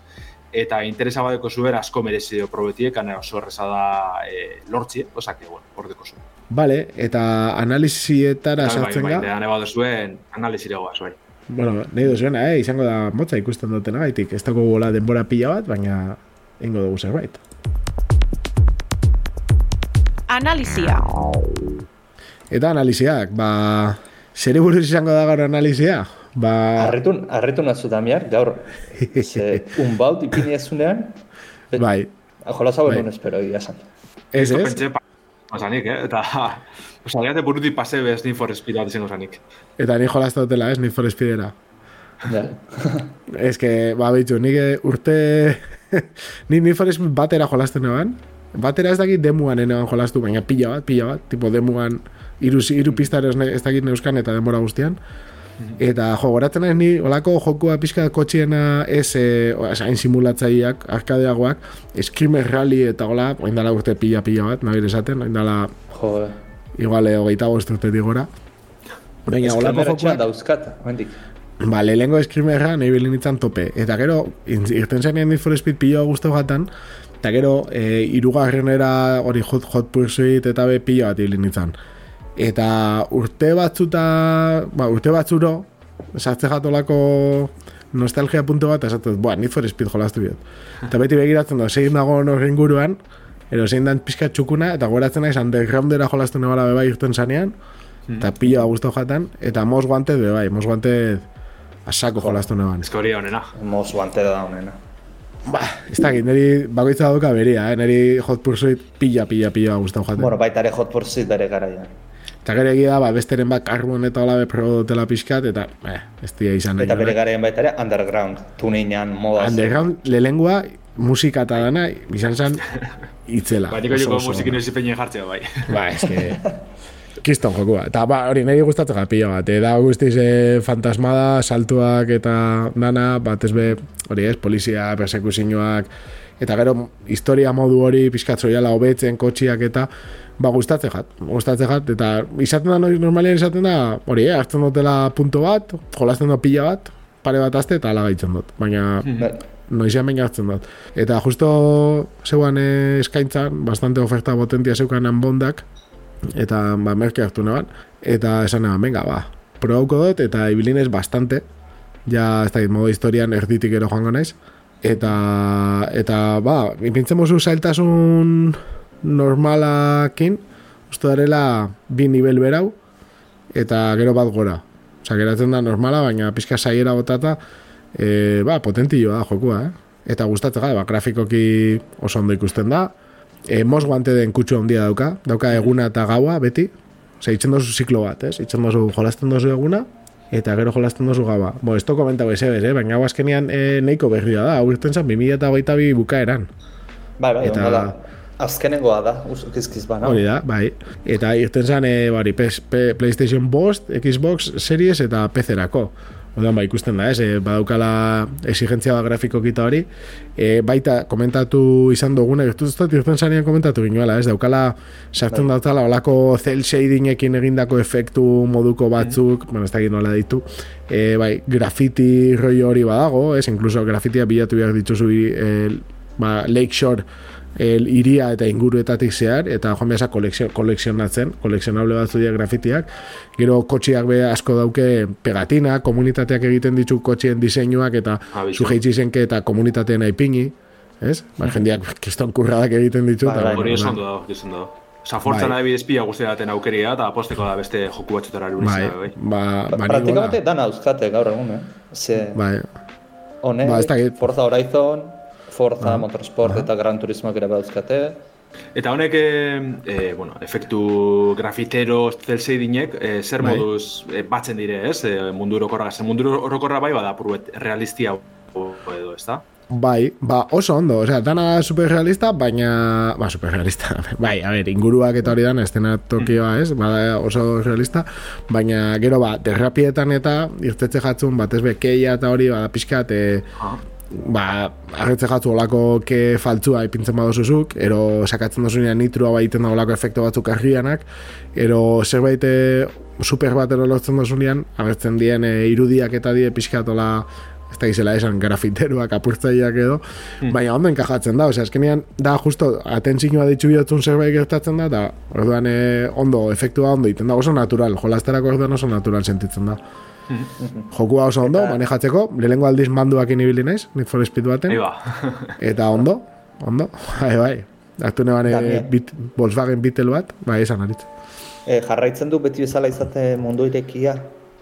Speaker 3: eta interesa badeko zuen asko merezi probetiek, ane oso erreza da e, lortzi, osak, bueno, hor deko zuen.
Speaker 2: Vale, eta analizietara sartzen ga?
Speaker 3: bai, bai, bai, zuen analizire goaz, bai.
Speaker 2: Bueno, nahi duzuena, eh? izango da motza ikusten dutena gaitik. Ez dago gola denbora pila bat, baina ingo dugu zerbait.
Speaker 1: Analizia.
Speaker 2: Eta analiziak, ba... Zere buruz izango da gaur analizia? Ba...
Speaker 4: Arretun, arretun nazu damiar, gaur. Ze, un baut ipini ezunean.
Speaker 2: Bai.
Speaker 4: Jola zau
Speaker 2: Bai.
Speaker 4: espero, ia san.
Speaker 2: Ez, ez?
Speaker 3: Osanik, eh? Eta, osaniate buruti pase bez ni for speed bat osanik.
Speaker 2: Eta ni dutela, ez? Ni for speedera.
Speaker 4: Ja.
Speaker 2: Ez que, ba, bitxu, nik eh, urte... ni ni for speed batera jolazten eban. Batera ez dakit demuan eneban jolaztu, baina pila bat, pila bat. Tipo, demuan iru, iru pistare ez, dakit neuskan eta denbora guztian. Eta jo, goratzen naiz ni olako jokua pixka kotxiena ez e, hain simulatzaileak, arkadeagoak, Screamer Rally eta hola, oin dala urte pila pila bat, nabire esaten, oin dala
Speaker 4: Jo,
Speaker 2: igual eh, hogeita bost urtetik gora. Baina olako jokuak,
Speaker 4: dauzkat, hendik.
Speaker 2: Ba, lehengo Screamerra nahi bilin nintzen tope. Eta gero, irten zenean Need for Speed pila guztu gatan, eta gero, e, irugarrenera hori hot, hot pursuit eta be pila bat bilin nintzen. Eta urte batzuta, ba, urte batzuro, sartze jatolako nostalgia puntu bat, esatut, boa, Need for Speed jolastu biot. Eta beti begiratzen da, zein dago horren guruan, ero zein dan pixka txukuna, eta goratzen naiz undergroundera jolastu nebala bebai irten zanean, eta pila guztu jatan, eta mos guante bebai, mos guante asako jolastu
Speaker 3: que hori honena.
Speaker 4: Mos guantera da honena.
Speaker 2: Ba, ez dakit, niri bakoitza dauka beria, eh? niri Hot Pursuit pila, pila, pila guztau jaten.
Speaker 4: Bueno, baita ere hot pursuit bere garaian.
Speaker 2: Eta gero egia da, ba, besteren bat karbon eta hola bepro dutela pixkat, eta eh, ez dira izan nahi.
Speaker 4: Eta bere
Speaker 2: gabe.
Speaker 4: garaian baita ere underground. Tunean, moda.
Speaker 2: Underground, lelengua, musika eta dana, izan zen itzela.
Speaker 3: Batiko joko musikin ez jartzea, bai.
Speaker 2: Ba, ez que... Kiston jokua. Eta ba, hori niri gustatzen gara pila bat. Eh? Da guztiz eh, fantasmada, saltuak eta dana, bat ez be, hori ez, polizia, persekuzioak, eta gero historia modu hori pizkatzoiala hobetzen, kotxiak eta ba gustatzen jat, gustatzen jat, eta izaten da, noi- normalean izaten da, hori, eh, hartzen dutela punto bat, jolasten da pila bat, pare bat aste eta ala gaitzen dut. Baina
Speaker 4: Bai.
Speaker 2: noizean behin hartzen dut. Eta justo zeuan eh, eskaintzan, bastante oferta potentia zeukan bondak, eta ba, merke hartu neban, eta esan neban, venga, ba, probauko dut, eta ibilinez bastante, ja, ez dakit, modo historian erditik ero joango naiz, eta, eta ba, ipintzen mozu zailtasun normalakin, uste darela bi nivel berau, eta gero bat gora. Osa, geratzen da normala, baina pizka saiera botata, e, ba, potentilloa da jokua, eh? Eta gustatzen gara, ba, grafikoki oso ondo ikusten da, e, mos guante den kutsu handia dauka, dauka eguna eta gaua beti, Osea, itzen dozu ziklo bat, ez? Itzen dozu jolasten dozu eguna, eta gero jolasten dozu gaua. Bo, ez to komentau ez ebes, eh? Baina hau azkenean e, nahiko berria da, hau irten zen 2022 bukaeran.
Speaker 4: Bai, bai,
Speaker 2: Eta-
Speaker 4: eta... da. Azkenengoa da, uskizkiz bana.
Speaker 2: Hori da, bai. Eta irten zen, e, bari, PS, P- PlayStation Bost, Xbox Series eta PC-erako. Odan, ba, ikusten da, ez, e, badaukala exigentzia da grafiko kita hori. E, baita, komentatu izan duguna, irtu dut, irten zanean komentatu ginuela, ez, daukala, sartzen
Speaker 4: Bai.
Speaker 2: dautala, olako cel shadingekin egindako efektu moduko batzuk, bueno, ez da nola ditu, e, bai, graffiti roi hori badago, ez, inkluso grafitia bilatu behar dituzu, e, ba, Lakeshore el iria eta inguruetatik zehar, eta joan behar kolekzio, kolekzionatzen, kolekzionable batzu dira grafitiak, gero kotxiak be asko dauke pegatina, komunitateak egiten ditu kotxien diseinuak, eta
Speaker 3: Ah, bizu.
Speaker 2: zu jeitzi zenke eta komunitateen aipini, ez? Ba, jendeak kiston kurradak egiten ditu.
Speaker 4: Bai, bai,
Speaker 3: Hori
Speaker 2: bueno,
Speaker 3: oso ondo dago, oso ondo dago. Osa, fortzan
Speaker 2: Bai.
Speaker 3: adibidez pila guztia daten aukeria, eta aposteko da beste joku batzutara erunizia, bai.
Speaker 2: ba, ba,
Speaker 4: Praktikamente
Speaker 2: nik
Speaker 4: dana euskate gaur egun, eh? Ze,
Speaker 2: bai,
Speaker 4: honek,
Speaker 2: ba.
Speaker 4: Forza Horizon, Forza Motorsport eta Gran Turismoak ere badauzkate.
Speaker 3: Eta honek, e, bueno, efektu grafitero, cel shadingek, e, zer
Speaker 2: Bai.
Speaker 3: moduz e, batzen dire, ez? E, mundu orokorra, zer mundu orokorra bai, bada purbet realistia edo, ez da?
Speaker 2: Bai, ba, oso ondo, osea, dana superrealista, baina, ba, superrealista, bai, a ber, inguruak eta hori dan, estena Tokioa, ez, bada oso realista, baina gero, ba, derrapietan eta irtetze jatzun, batez be, keia eta hori, bada, pixkat, e,
Speaker 3: Ah.
Speaker 2: Ba, agertze jatzu olako ke faltzua ipintzen badozuzuk, ero sakatzen dozunean nitrua baiten da olako efektu batzuk arrianak, ero zerbait eh, super bat ero lortzen dozunean, agertzen dien e, irudiak eta die pixkatola ez da gizela esan grafiteruak apurtzaileak edo, mm. baina ondo enkajatzen da, osea, eskenean da justo atentzioa ditzu bihotzun zerbait gertatzen da, eta orduan e, ondo, efektua ondo iten da, oso natural, jolazterako orduan oso natural sentitzen da. Jokua oso ondo, eta... manejatzeko, lehenko aldiz manduak inibili naiz, Need for Speed baten. eta ondo, ondo, bai, bai. Aktu nebane bit, Volkswagen Beetle bat, bai, esan aritz.
Speaker 4: E, jarraitzen du beti bezala izate mundu irekia.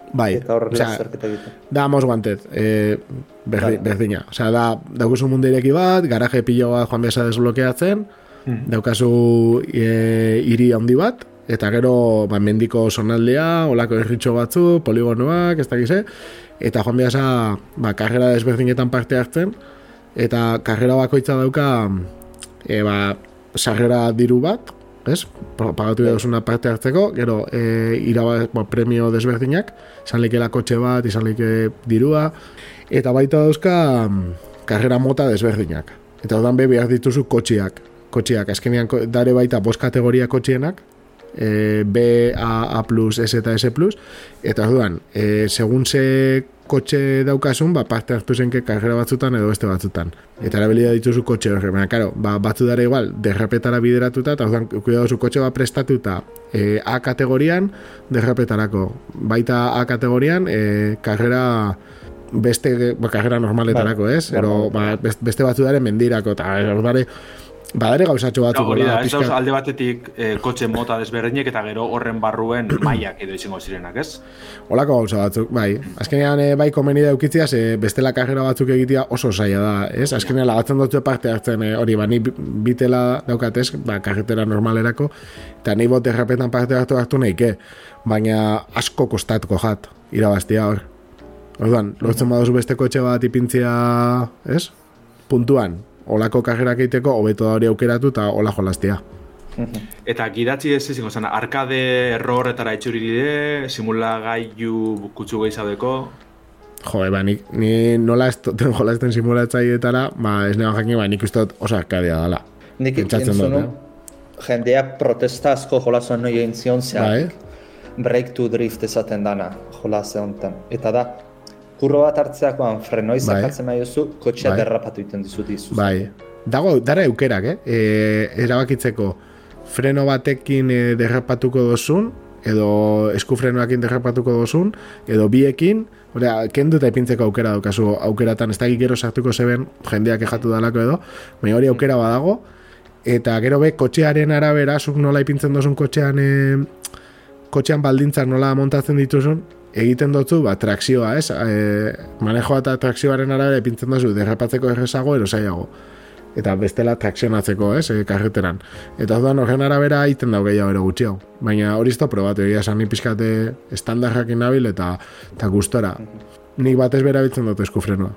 Speaker 2: Bai,
Speaker 4: eta horrela zerketa egiten.
Speaker 2: Da, mos guantet, e, berdi, berdina. Osea, da, daukazu mundu ireki bat, garaje pilo bat joan besa desblokeatzen, mm. daukazu e, iri handi bat, eta gero ba, mendiko sonaldea, olako erritxo batzu, poligonoak, ez dakize, eta joan behasa, ba, karrera desberdinetan parte hartzen, eta karrera bakoitza dauka, e, ba, sarrera diru bat, ez? Pagatu behar duzuna parte hartzeko, gero, e, iraba, ba, premio desberdinak, izan likela kotxe bat, izan like dirua, eta baita dauzka, karrera mota desberdinak. Eta odan be, behar dituzu kotxiak, kotxiak, azkenean dare baita bost kategoria kotxienak, e, B, A, A+, S eta S+, eta orduan, e, segun ze kotxe daukasun, ba, parte hartu zenke karrera batzutan edo beste batzutan. Eta erabilia dituzu kotxe horre, baina, karo, ba, batzu dara igual, derrapetara bideratuta, eta orduan, kuidau zu kotxe bat prestatuta e, A kategorian, derrapetarako. Baita A kategorian, e, karrera beste, ba, karrera normaletarako, ba, ez? Ero, ba, beste batzu dara mendirako, eta orduan, Badare gauzatxo batzuk.
Speaker 3: Hori da, ez dauz alde batetik eh, kotxe mota desberdinek eta gero horren barruen maiak edo izango zirenak, ez?
Speaker 2: Holako gauza batzuk, bai. Azkenean eh, bai komeni da eukitzia, ze bestela karrera batzuk egitea oso zaila da, ez? Azkenean lagatzen dut parte hartzen, eh, hori, ba, ni bitela daukatez, ba, karretera normalerako, eta ni bot derrapetan parte hartu hartu nahike, baina asko kostatuko jat, irabaztia hor. Orduan, lortzen baduzu beste kotxe bat ipintzia, ez? Puntuan, olako kajerak egiteko, hobeto da hori aukeratu eta hola jolaztia.
Speaker 3: Eta gidatzi ez izango zen, arkade errorretara etxuri dide, simula gaiu kutsu gehizaudeko?
Speaker 2: Jo, eba, ni, ni nola ez ten jolazten simulatzaietara, ba, ez neban jakin, ba, nik uste oso arkadea dela.
Speaker 4: Nik entzunu, eh? jendeak protesta asko jolazuen noi egin zion, zeak, bai. break to drift esaten dana jolazuen Eta da, kurro bat hartzeakoan frenoi zakatzen bai. duzu, kotxea bai. derrapatu iten dizut izuz.
Speaker 2: Bai, dago, dara eukerak, eh? E, erabakitzeko freno batekin e, derrapatuko dozun, edo eskufrenoakin derrapatuko dozun, edo biekin, Orea, kendu eta ipintzeko aukera daukazu aukeratan, ez da gero sartuko zeben jendeak ejatu dalako edo, baina hori aukera badago, eta gero be, kotxearen arabera, zuk nola ipintzen dozun kotxean, e, kotxean baldintzak nola montatzen dituzun, egiten dutzu, ba, trakzioa, ez? E, manejoa eta trakzioaren arabera epintzen duzu, derrapatzeko errezago, erosaiago. Eta bestela trakzionatzeko, ez? E, karreteran. Eta da, horren arabera egiten dau gehiago ere gutxi hau. Baina hori izto probatu, egia esan pizkate estandarrak inabil eta, eta gustora. Nik batez bera bitzen dut eskufrenoa.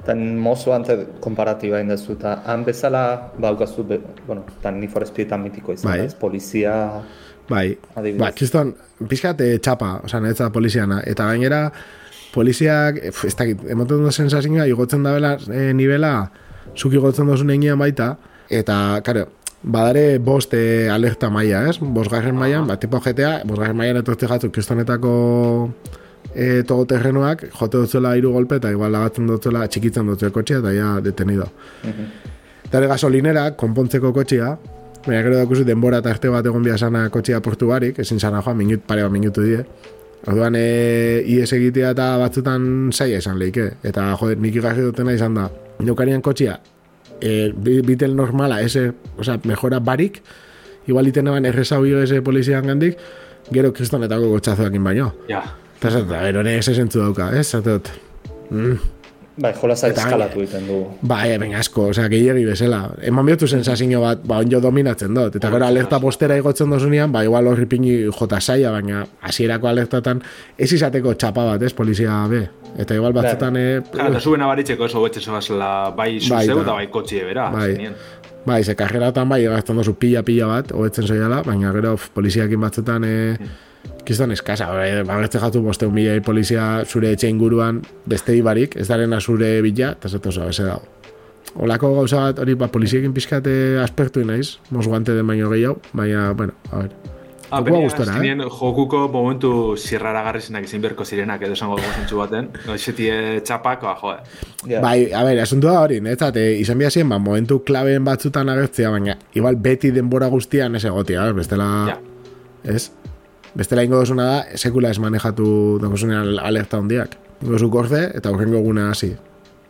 Speaker 4: Tan mozo ante komparatiba indazu, eta han bezala, ba, bueno, tan ni for mitiko izan, bai. polizia,
Speaker 2: Bai, ba, kiston, pizkat e, txapa, oza, sea, poliziana, eta gainera, poliziak, eh, ez dakit, emoten dut sensazioa, igotzen da bela, e, nivela, zuk igotzen duzu negian baita, eta, karo, badare bost e, alerta maia, ez? Bost garren maian, bat tipo GTA, bost garren maian etortze jatzu, kistonetako e, togo terrenoak, jote dutzela iru golpe, eta igual lagatzen dutzela, txikitzen dutzela kotxia, eta ja detenido. Uh Dare gasolinera, konpontzeko kotxia, Baina gero dakuzu denbora eta arte bat egon biasana kotxia portu barik, ezin zana joan, minut, pare bat minutu die. Orduan, e, IES egitea eta batzutan saia esan leike. Eta, joder, nik ikasi dutena izan da. Neukarian kotxia, e, bitel normala, ese, oza, mejora barik, igual iten eban erresa ese polizian gandik, gero kristonetako gotxazoak baino.
Speaker 3: Ja.
Speaker 2: Eta, eta, gero, ese zentzu dauka, ez? Zatot,
Speaker 4: mm. Bai, jola zait eskalatu egiten du.
Speaker 2: Bai, ben asko, osea, gehiagi bezala. Eman bihurtu sensazio bat, ba, onjo dominatzen dut. Eta gara alerta postera igotzen dozunean, ba, igual horri pini jota saia, baina hasierako alertatan ez izateko txapa bat, ez, polizia be. Eta igual batzutan... Eh,
Speaker 3: claro, eta zuen abaritzeko oso betxe zoazela bai zuzeu bai, eta bai kotxie bera.
Speaker 2: Bai, bai ze kajeratan bai, gaztan dozu pila-pila bat, hobetzen zoiala, baina gero poliziakin batzutan... Eh, Kiston eskasa, bagertze jatu boste milioi polizia zure etxe inguruan beste ibarik, ez darena zure bila, eta zetu zo, ez dago. Olako gauza bat, hori, ba, poliziekin pizkate aspektu naiz, mos guante den baino gehiago, baina, bueno, a ver.
Speaker 3: Ah,
Speaker 2: Jokua
Speaker 3: baina,
Speaker 2: gustora, eh?
Speaker 3: jokuko momentu zirrara garrizenak izin berko zirenak edo esango dugu zentsu baten. Noizetie txapak, ba, joe.
Speaker 4: Ja.
Speaker 2: Bai, a ber, asuntu da hori, netzat, e, izan behar ba, momentu klabeen batzutan agertzea, baina, igual beti denbora guztian ez egotia, bestela,
Speaker 3: Ja.
Speaker 2: ez? Bestela ingo dozuna da, sekula ez manejatu dagozunean alerta hondiak. Ingo zu gorze, eta horrengo eguna hasi.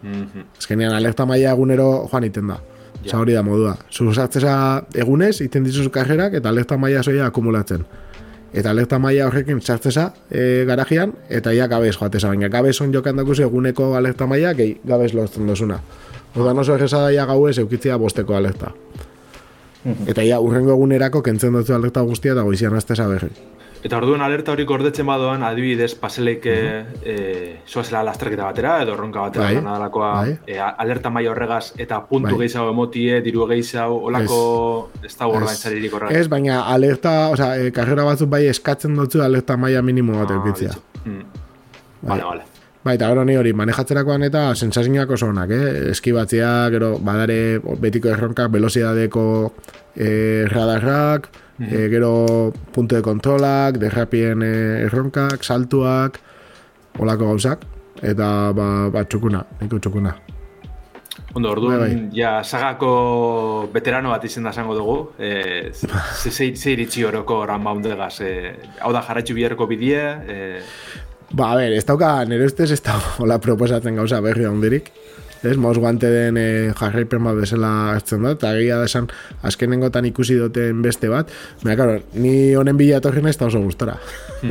Speaker 3: Mhm.
Speaker 2: Azkenean, alerta maila egunero joan iten da. Osa hori da modua. Zu sartzeza egunez, iten dituzu karrerak, eta alerta maila zoia akumulatzen. Eta alerta maila horrekin sartzeza e, garajian, eta ja gabez joateza. Baina gabez on jokan dakuzu eguneko alerta maila, gehi gabez lortzen dozuna. Oda oso egesa daia gauez eukitzea bosteko alerta. Eta ja, urrengo egunerako kentzen dutzu alerta guztia eta goizian azteza berri.
Speaker 3: Eta orduan alerta hori gordetzen badoan, adibidez, paseleik e, zoazela lasterketa batera, edo erronka batera
Speaker 2: Bai,
Speaker 3: bai, nadalakoa,
Speaker 2: bai.
Speaker 3: e, alerta maila horregaz, eta puntu
Speaker 2: Bai.
Speaker 3: gehiago emotie, diru gehiago, olako ez da ordaintzaririk horrega.
Speaker 2: Ez, baina alerta, osea, e, karrera batzuk bai eskatzen dutzu alerta maila minimo bat eukitzea.
Speaker 3: Mm. Vale, vale.
Speaker 2: Bai, eta gero ni hori, manejatzerakoan eta sensazioak oso onak, eh? Eskibatzea, gero, badare betiko erronkak, velocidadeko eh, radarrak, eh, gero punto de kontrolak, derrapien eh, erronkak, saltuak, olako gauzak, eta ba, ba txukuna, niko txukuna.
Speaker 3: Ondo, orduan,
Speaker 2: Bai,
Speaker 3: ja, sagako veterano bat izen da zango dugu, e, ze ze iritsi oroko ranbaundegaz, e, hau da jarraitzu biherreko bidie, e,
Speaker 2: Ba, a ber, ez dauka, nire ustez ez da hola proposatzen gauza berri handirik. Ez, maus guante den e, jarraipen bat bezala hartzen da, eta egia da esan azkenengotan ikusi duten beste bat. Baina, karo, ni honen bila etorri naiz eta oso gustora.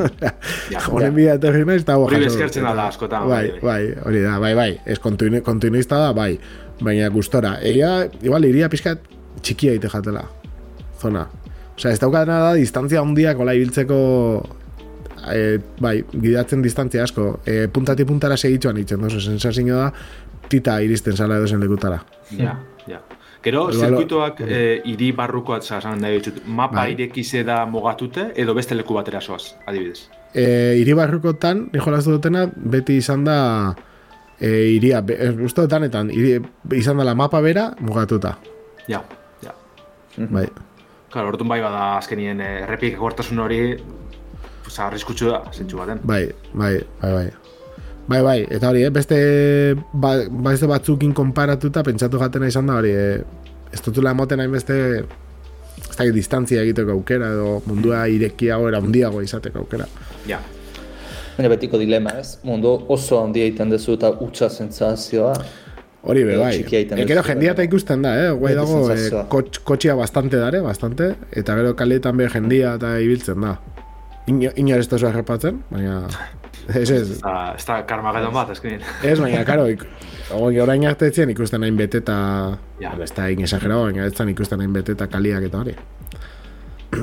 Speaker 3: Ja,
Speaker 2: honen bila etorri naiz eta jaso-
Speaker 3: bezkertzen da askotan,
Speaker 2: Bai,
Speaker 3: bai,
Speaker 2: bai, hori da, bai, bai. Ez kontinu, kontinuista da, bai. Baina gustora. Egia, igual, iria pixkat txikia ite jatela. Zona. Osea, ez daukatena da, distantzia handiak hola ibiltzeko e, bai, gidatzen distantzia asko. E, puntati puntara segitzuan itzen, dozu, sensazio da, tita iristen zala edo zen lekutara.
Speaker 3: Ja, ja. Gero, zirkuitoak e, hiri barrukoa esan nahi ditut, mapa
Speaker 2: Bai.
Speaker 3: irekize da mugatute, edo beste leku batera soaz, adibidez.
Speaker 2: E, iri barrukotan, nijolaztu dutena, beti izan da e, iria, e, uste danetan, iri, izan dela mapa bera mugatuta.
Speaker 3: Ja, ja.
Speaker 2: Bai.
Speaker 3: Claro, orduan bai bada azkenien eh, errepik gortasun hori, pues, arriskutsu da, zentsu baten.
Speaker 2: Bai, bai, bai, bai. Bai, bai, eta hori, eh, beste, ba, beste batzukin konparatuta pentsatu jatena izan da hori, eh, ez dutula emoten hainbeste ez dakit distantzia egiteko aukera edo mundua irekiago era handiago izateko aukera.
Speaker 3: Ja.
Speaker 4: Baina betiko dilema, ez? Mundu oso handia egiten duzu eta utxa sentsazioa.
Speaker 2: Hori be, bai. E,
Speaker 4: duzu,
Speaker 2: jendia eta ikusten da, eh? Guai dago, eh, kotx, kotxia bastante dare, bastante, eta gero kaletan be jendia eta ibiltzen da. Ino, inor ez da zua errepatzen, baina... Ez ez,
Speaker 3: Ez da, ez da karmageddon bat, azkenien.
Speaker 2: ez, baina, karo, ik, oi, orain arte etzien ikusten hain bete eta...
Speaker 3: Ja.
Speaker 2: Ez da egin exagerado, baina ez zan ikusten hain bete eta kaliak eta hori.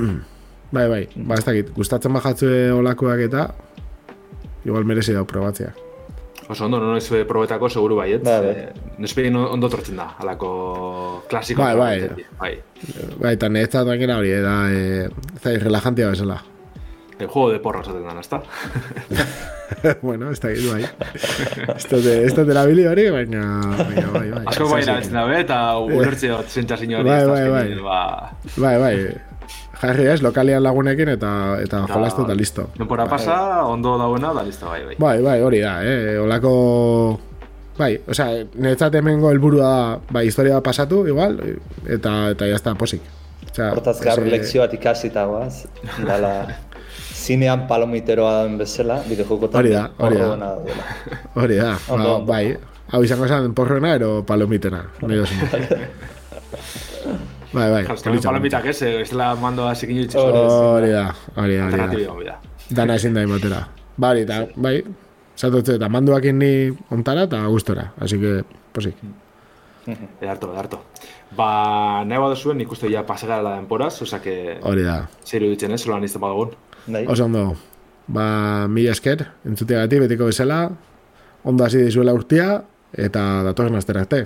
Speaker 2: bai, bai, ba, ez dakit, gustatzen bajatzue olakoak eta... Igual merezi dau probatzea.
Speaker 3: Oso ondo, no ez probetako seguru baiet.
Speaker 4: Bai, bai.
Speaker 3: Eh, Nespegin ondo tortzen da, alako klasiko.
Speaker 2: Bai, bai.
Speaker 3: Bai.
Speaker 2: Bai, eta niretzat baina hori, da, e, ez da, relajantia bezala.
Speaker 3: El juego de porro esaten dan, ezta?
Speaker 2: bueno, ez da gitu, bai. ez dut, ez dut erabili hori, baina, baina, bai, bai.
Speaker 3: Asko bai erabiltzen dabe, eta ulertze dut sentsazio hori.
Speaker 2: Bai, bai, bai.
Speaker 3: Ba,
Speaker 2: Bai, bai, jarri ez, lokalian lagunekin eta eta
Speaker 3: Eta-
Speaker 2: jolastu eta listo.
Speaker 3: denbora pasa, ondo dauena, da listo, bai, bai.
Speaker 2: Bai, bai, hori da, eh, olako... Bai, osea, niretzat hemengo helburua da, bai, historia pasatu, igual, eta, eta jazta, posik. Osea,
Speaker 4: Hortaz gaur
Speaker 2: ese-
Speaker 4: lekzio bat ikasita guaz. Dala, zinean palomiteroa den bezala, bideojokotan
Speaker 2: Hori da, hori da. Hori da, ba,
Speaker 4: ondo.
Speaker 2: bai, hau izango zen porrona ero palomitena, dozun. bai, bai, politxo,
Speaker 3: palomitak ez, eh, ez dela mando zikin jutxu.
Speaker 4: Hori
Speaker 2: Hori da, hori da, hori da.
Speaker 3: Hori.
Speaker 2: Dana ezin da imatera. Bari, eta, bai, zatotze, eta manduakin ni ontara eta gustora, así que, posik.
Speaker 3: Edarto, edarto. Ba, nahi bat zuen ikuste ja pasagara la denporaz, oza que
Speaker 2: Hori da.
Speaker 3: zeiru ditzen ez, zolan izten badagun.
Speaker 4: Bai.
Speaker 2: Oso ondo, ba, mila esker, entzuteagatik betiko bezala, ondo hasi dizuela urtia, eta datorren astera arte.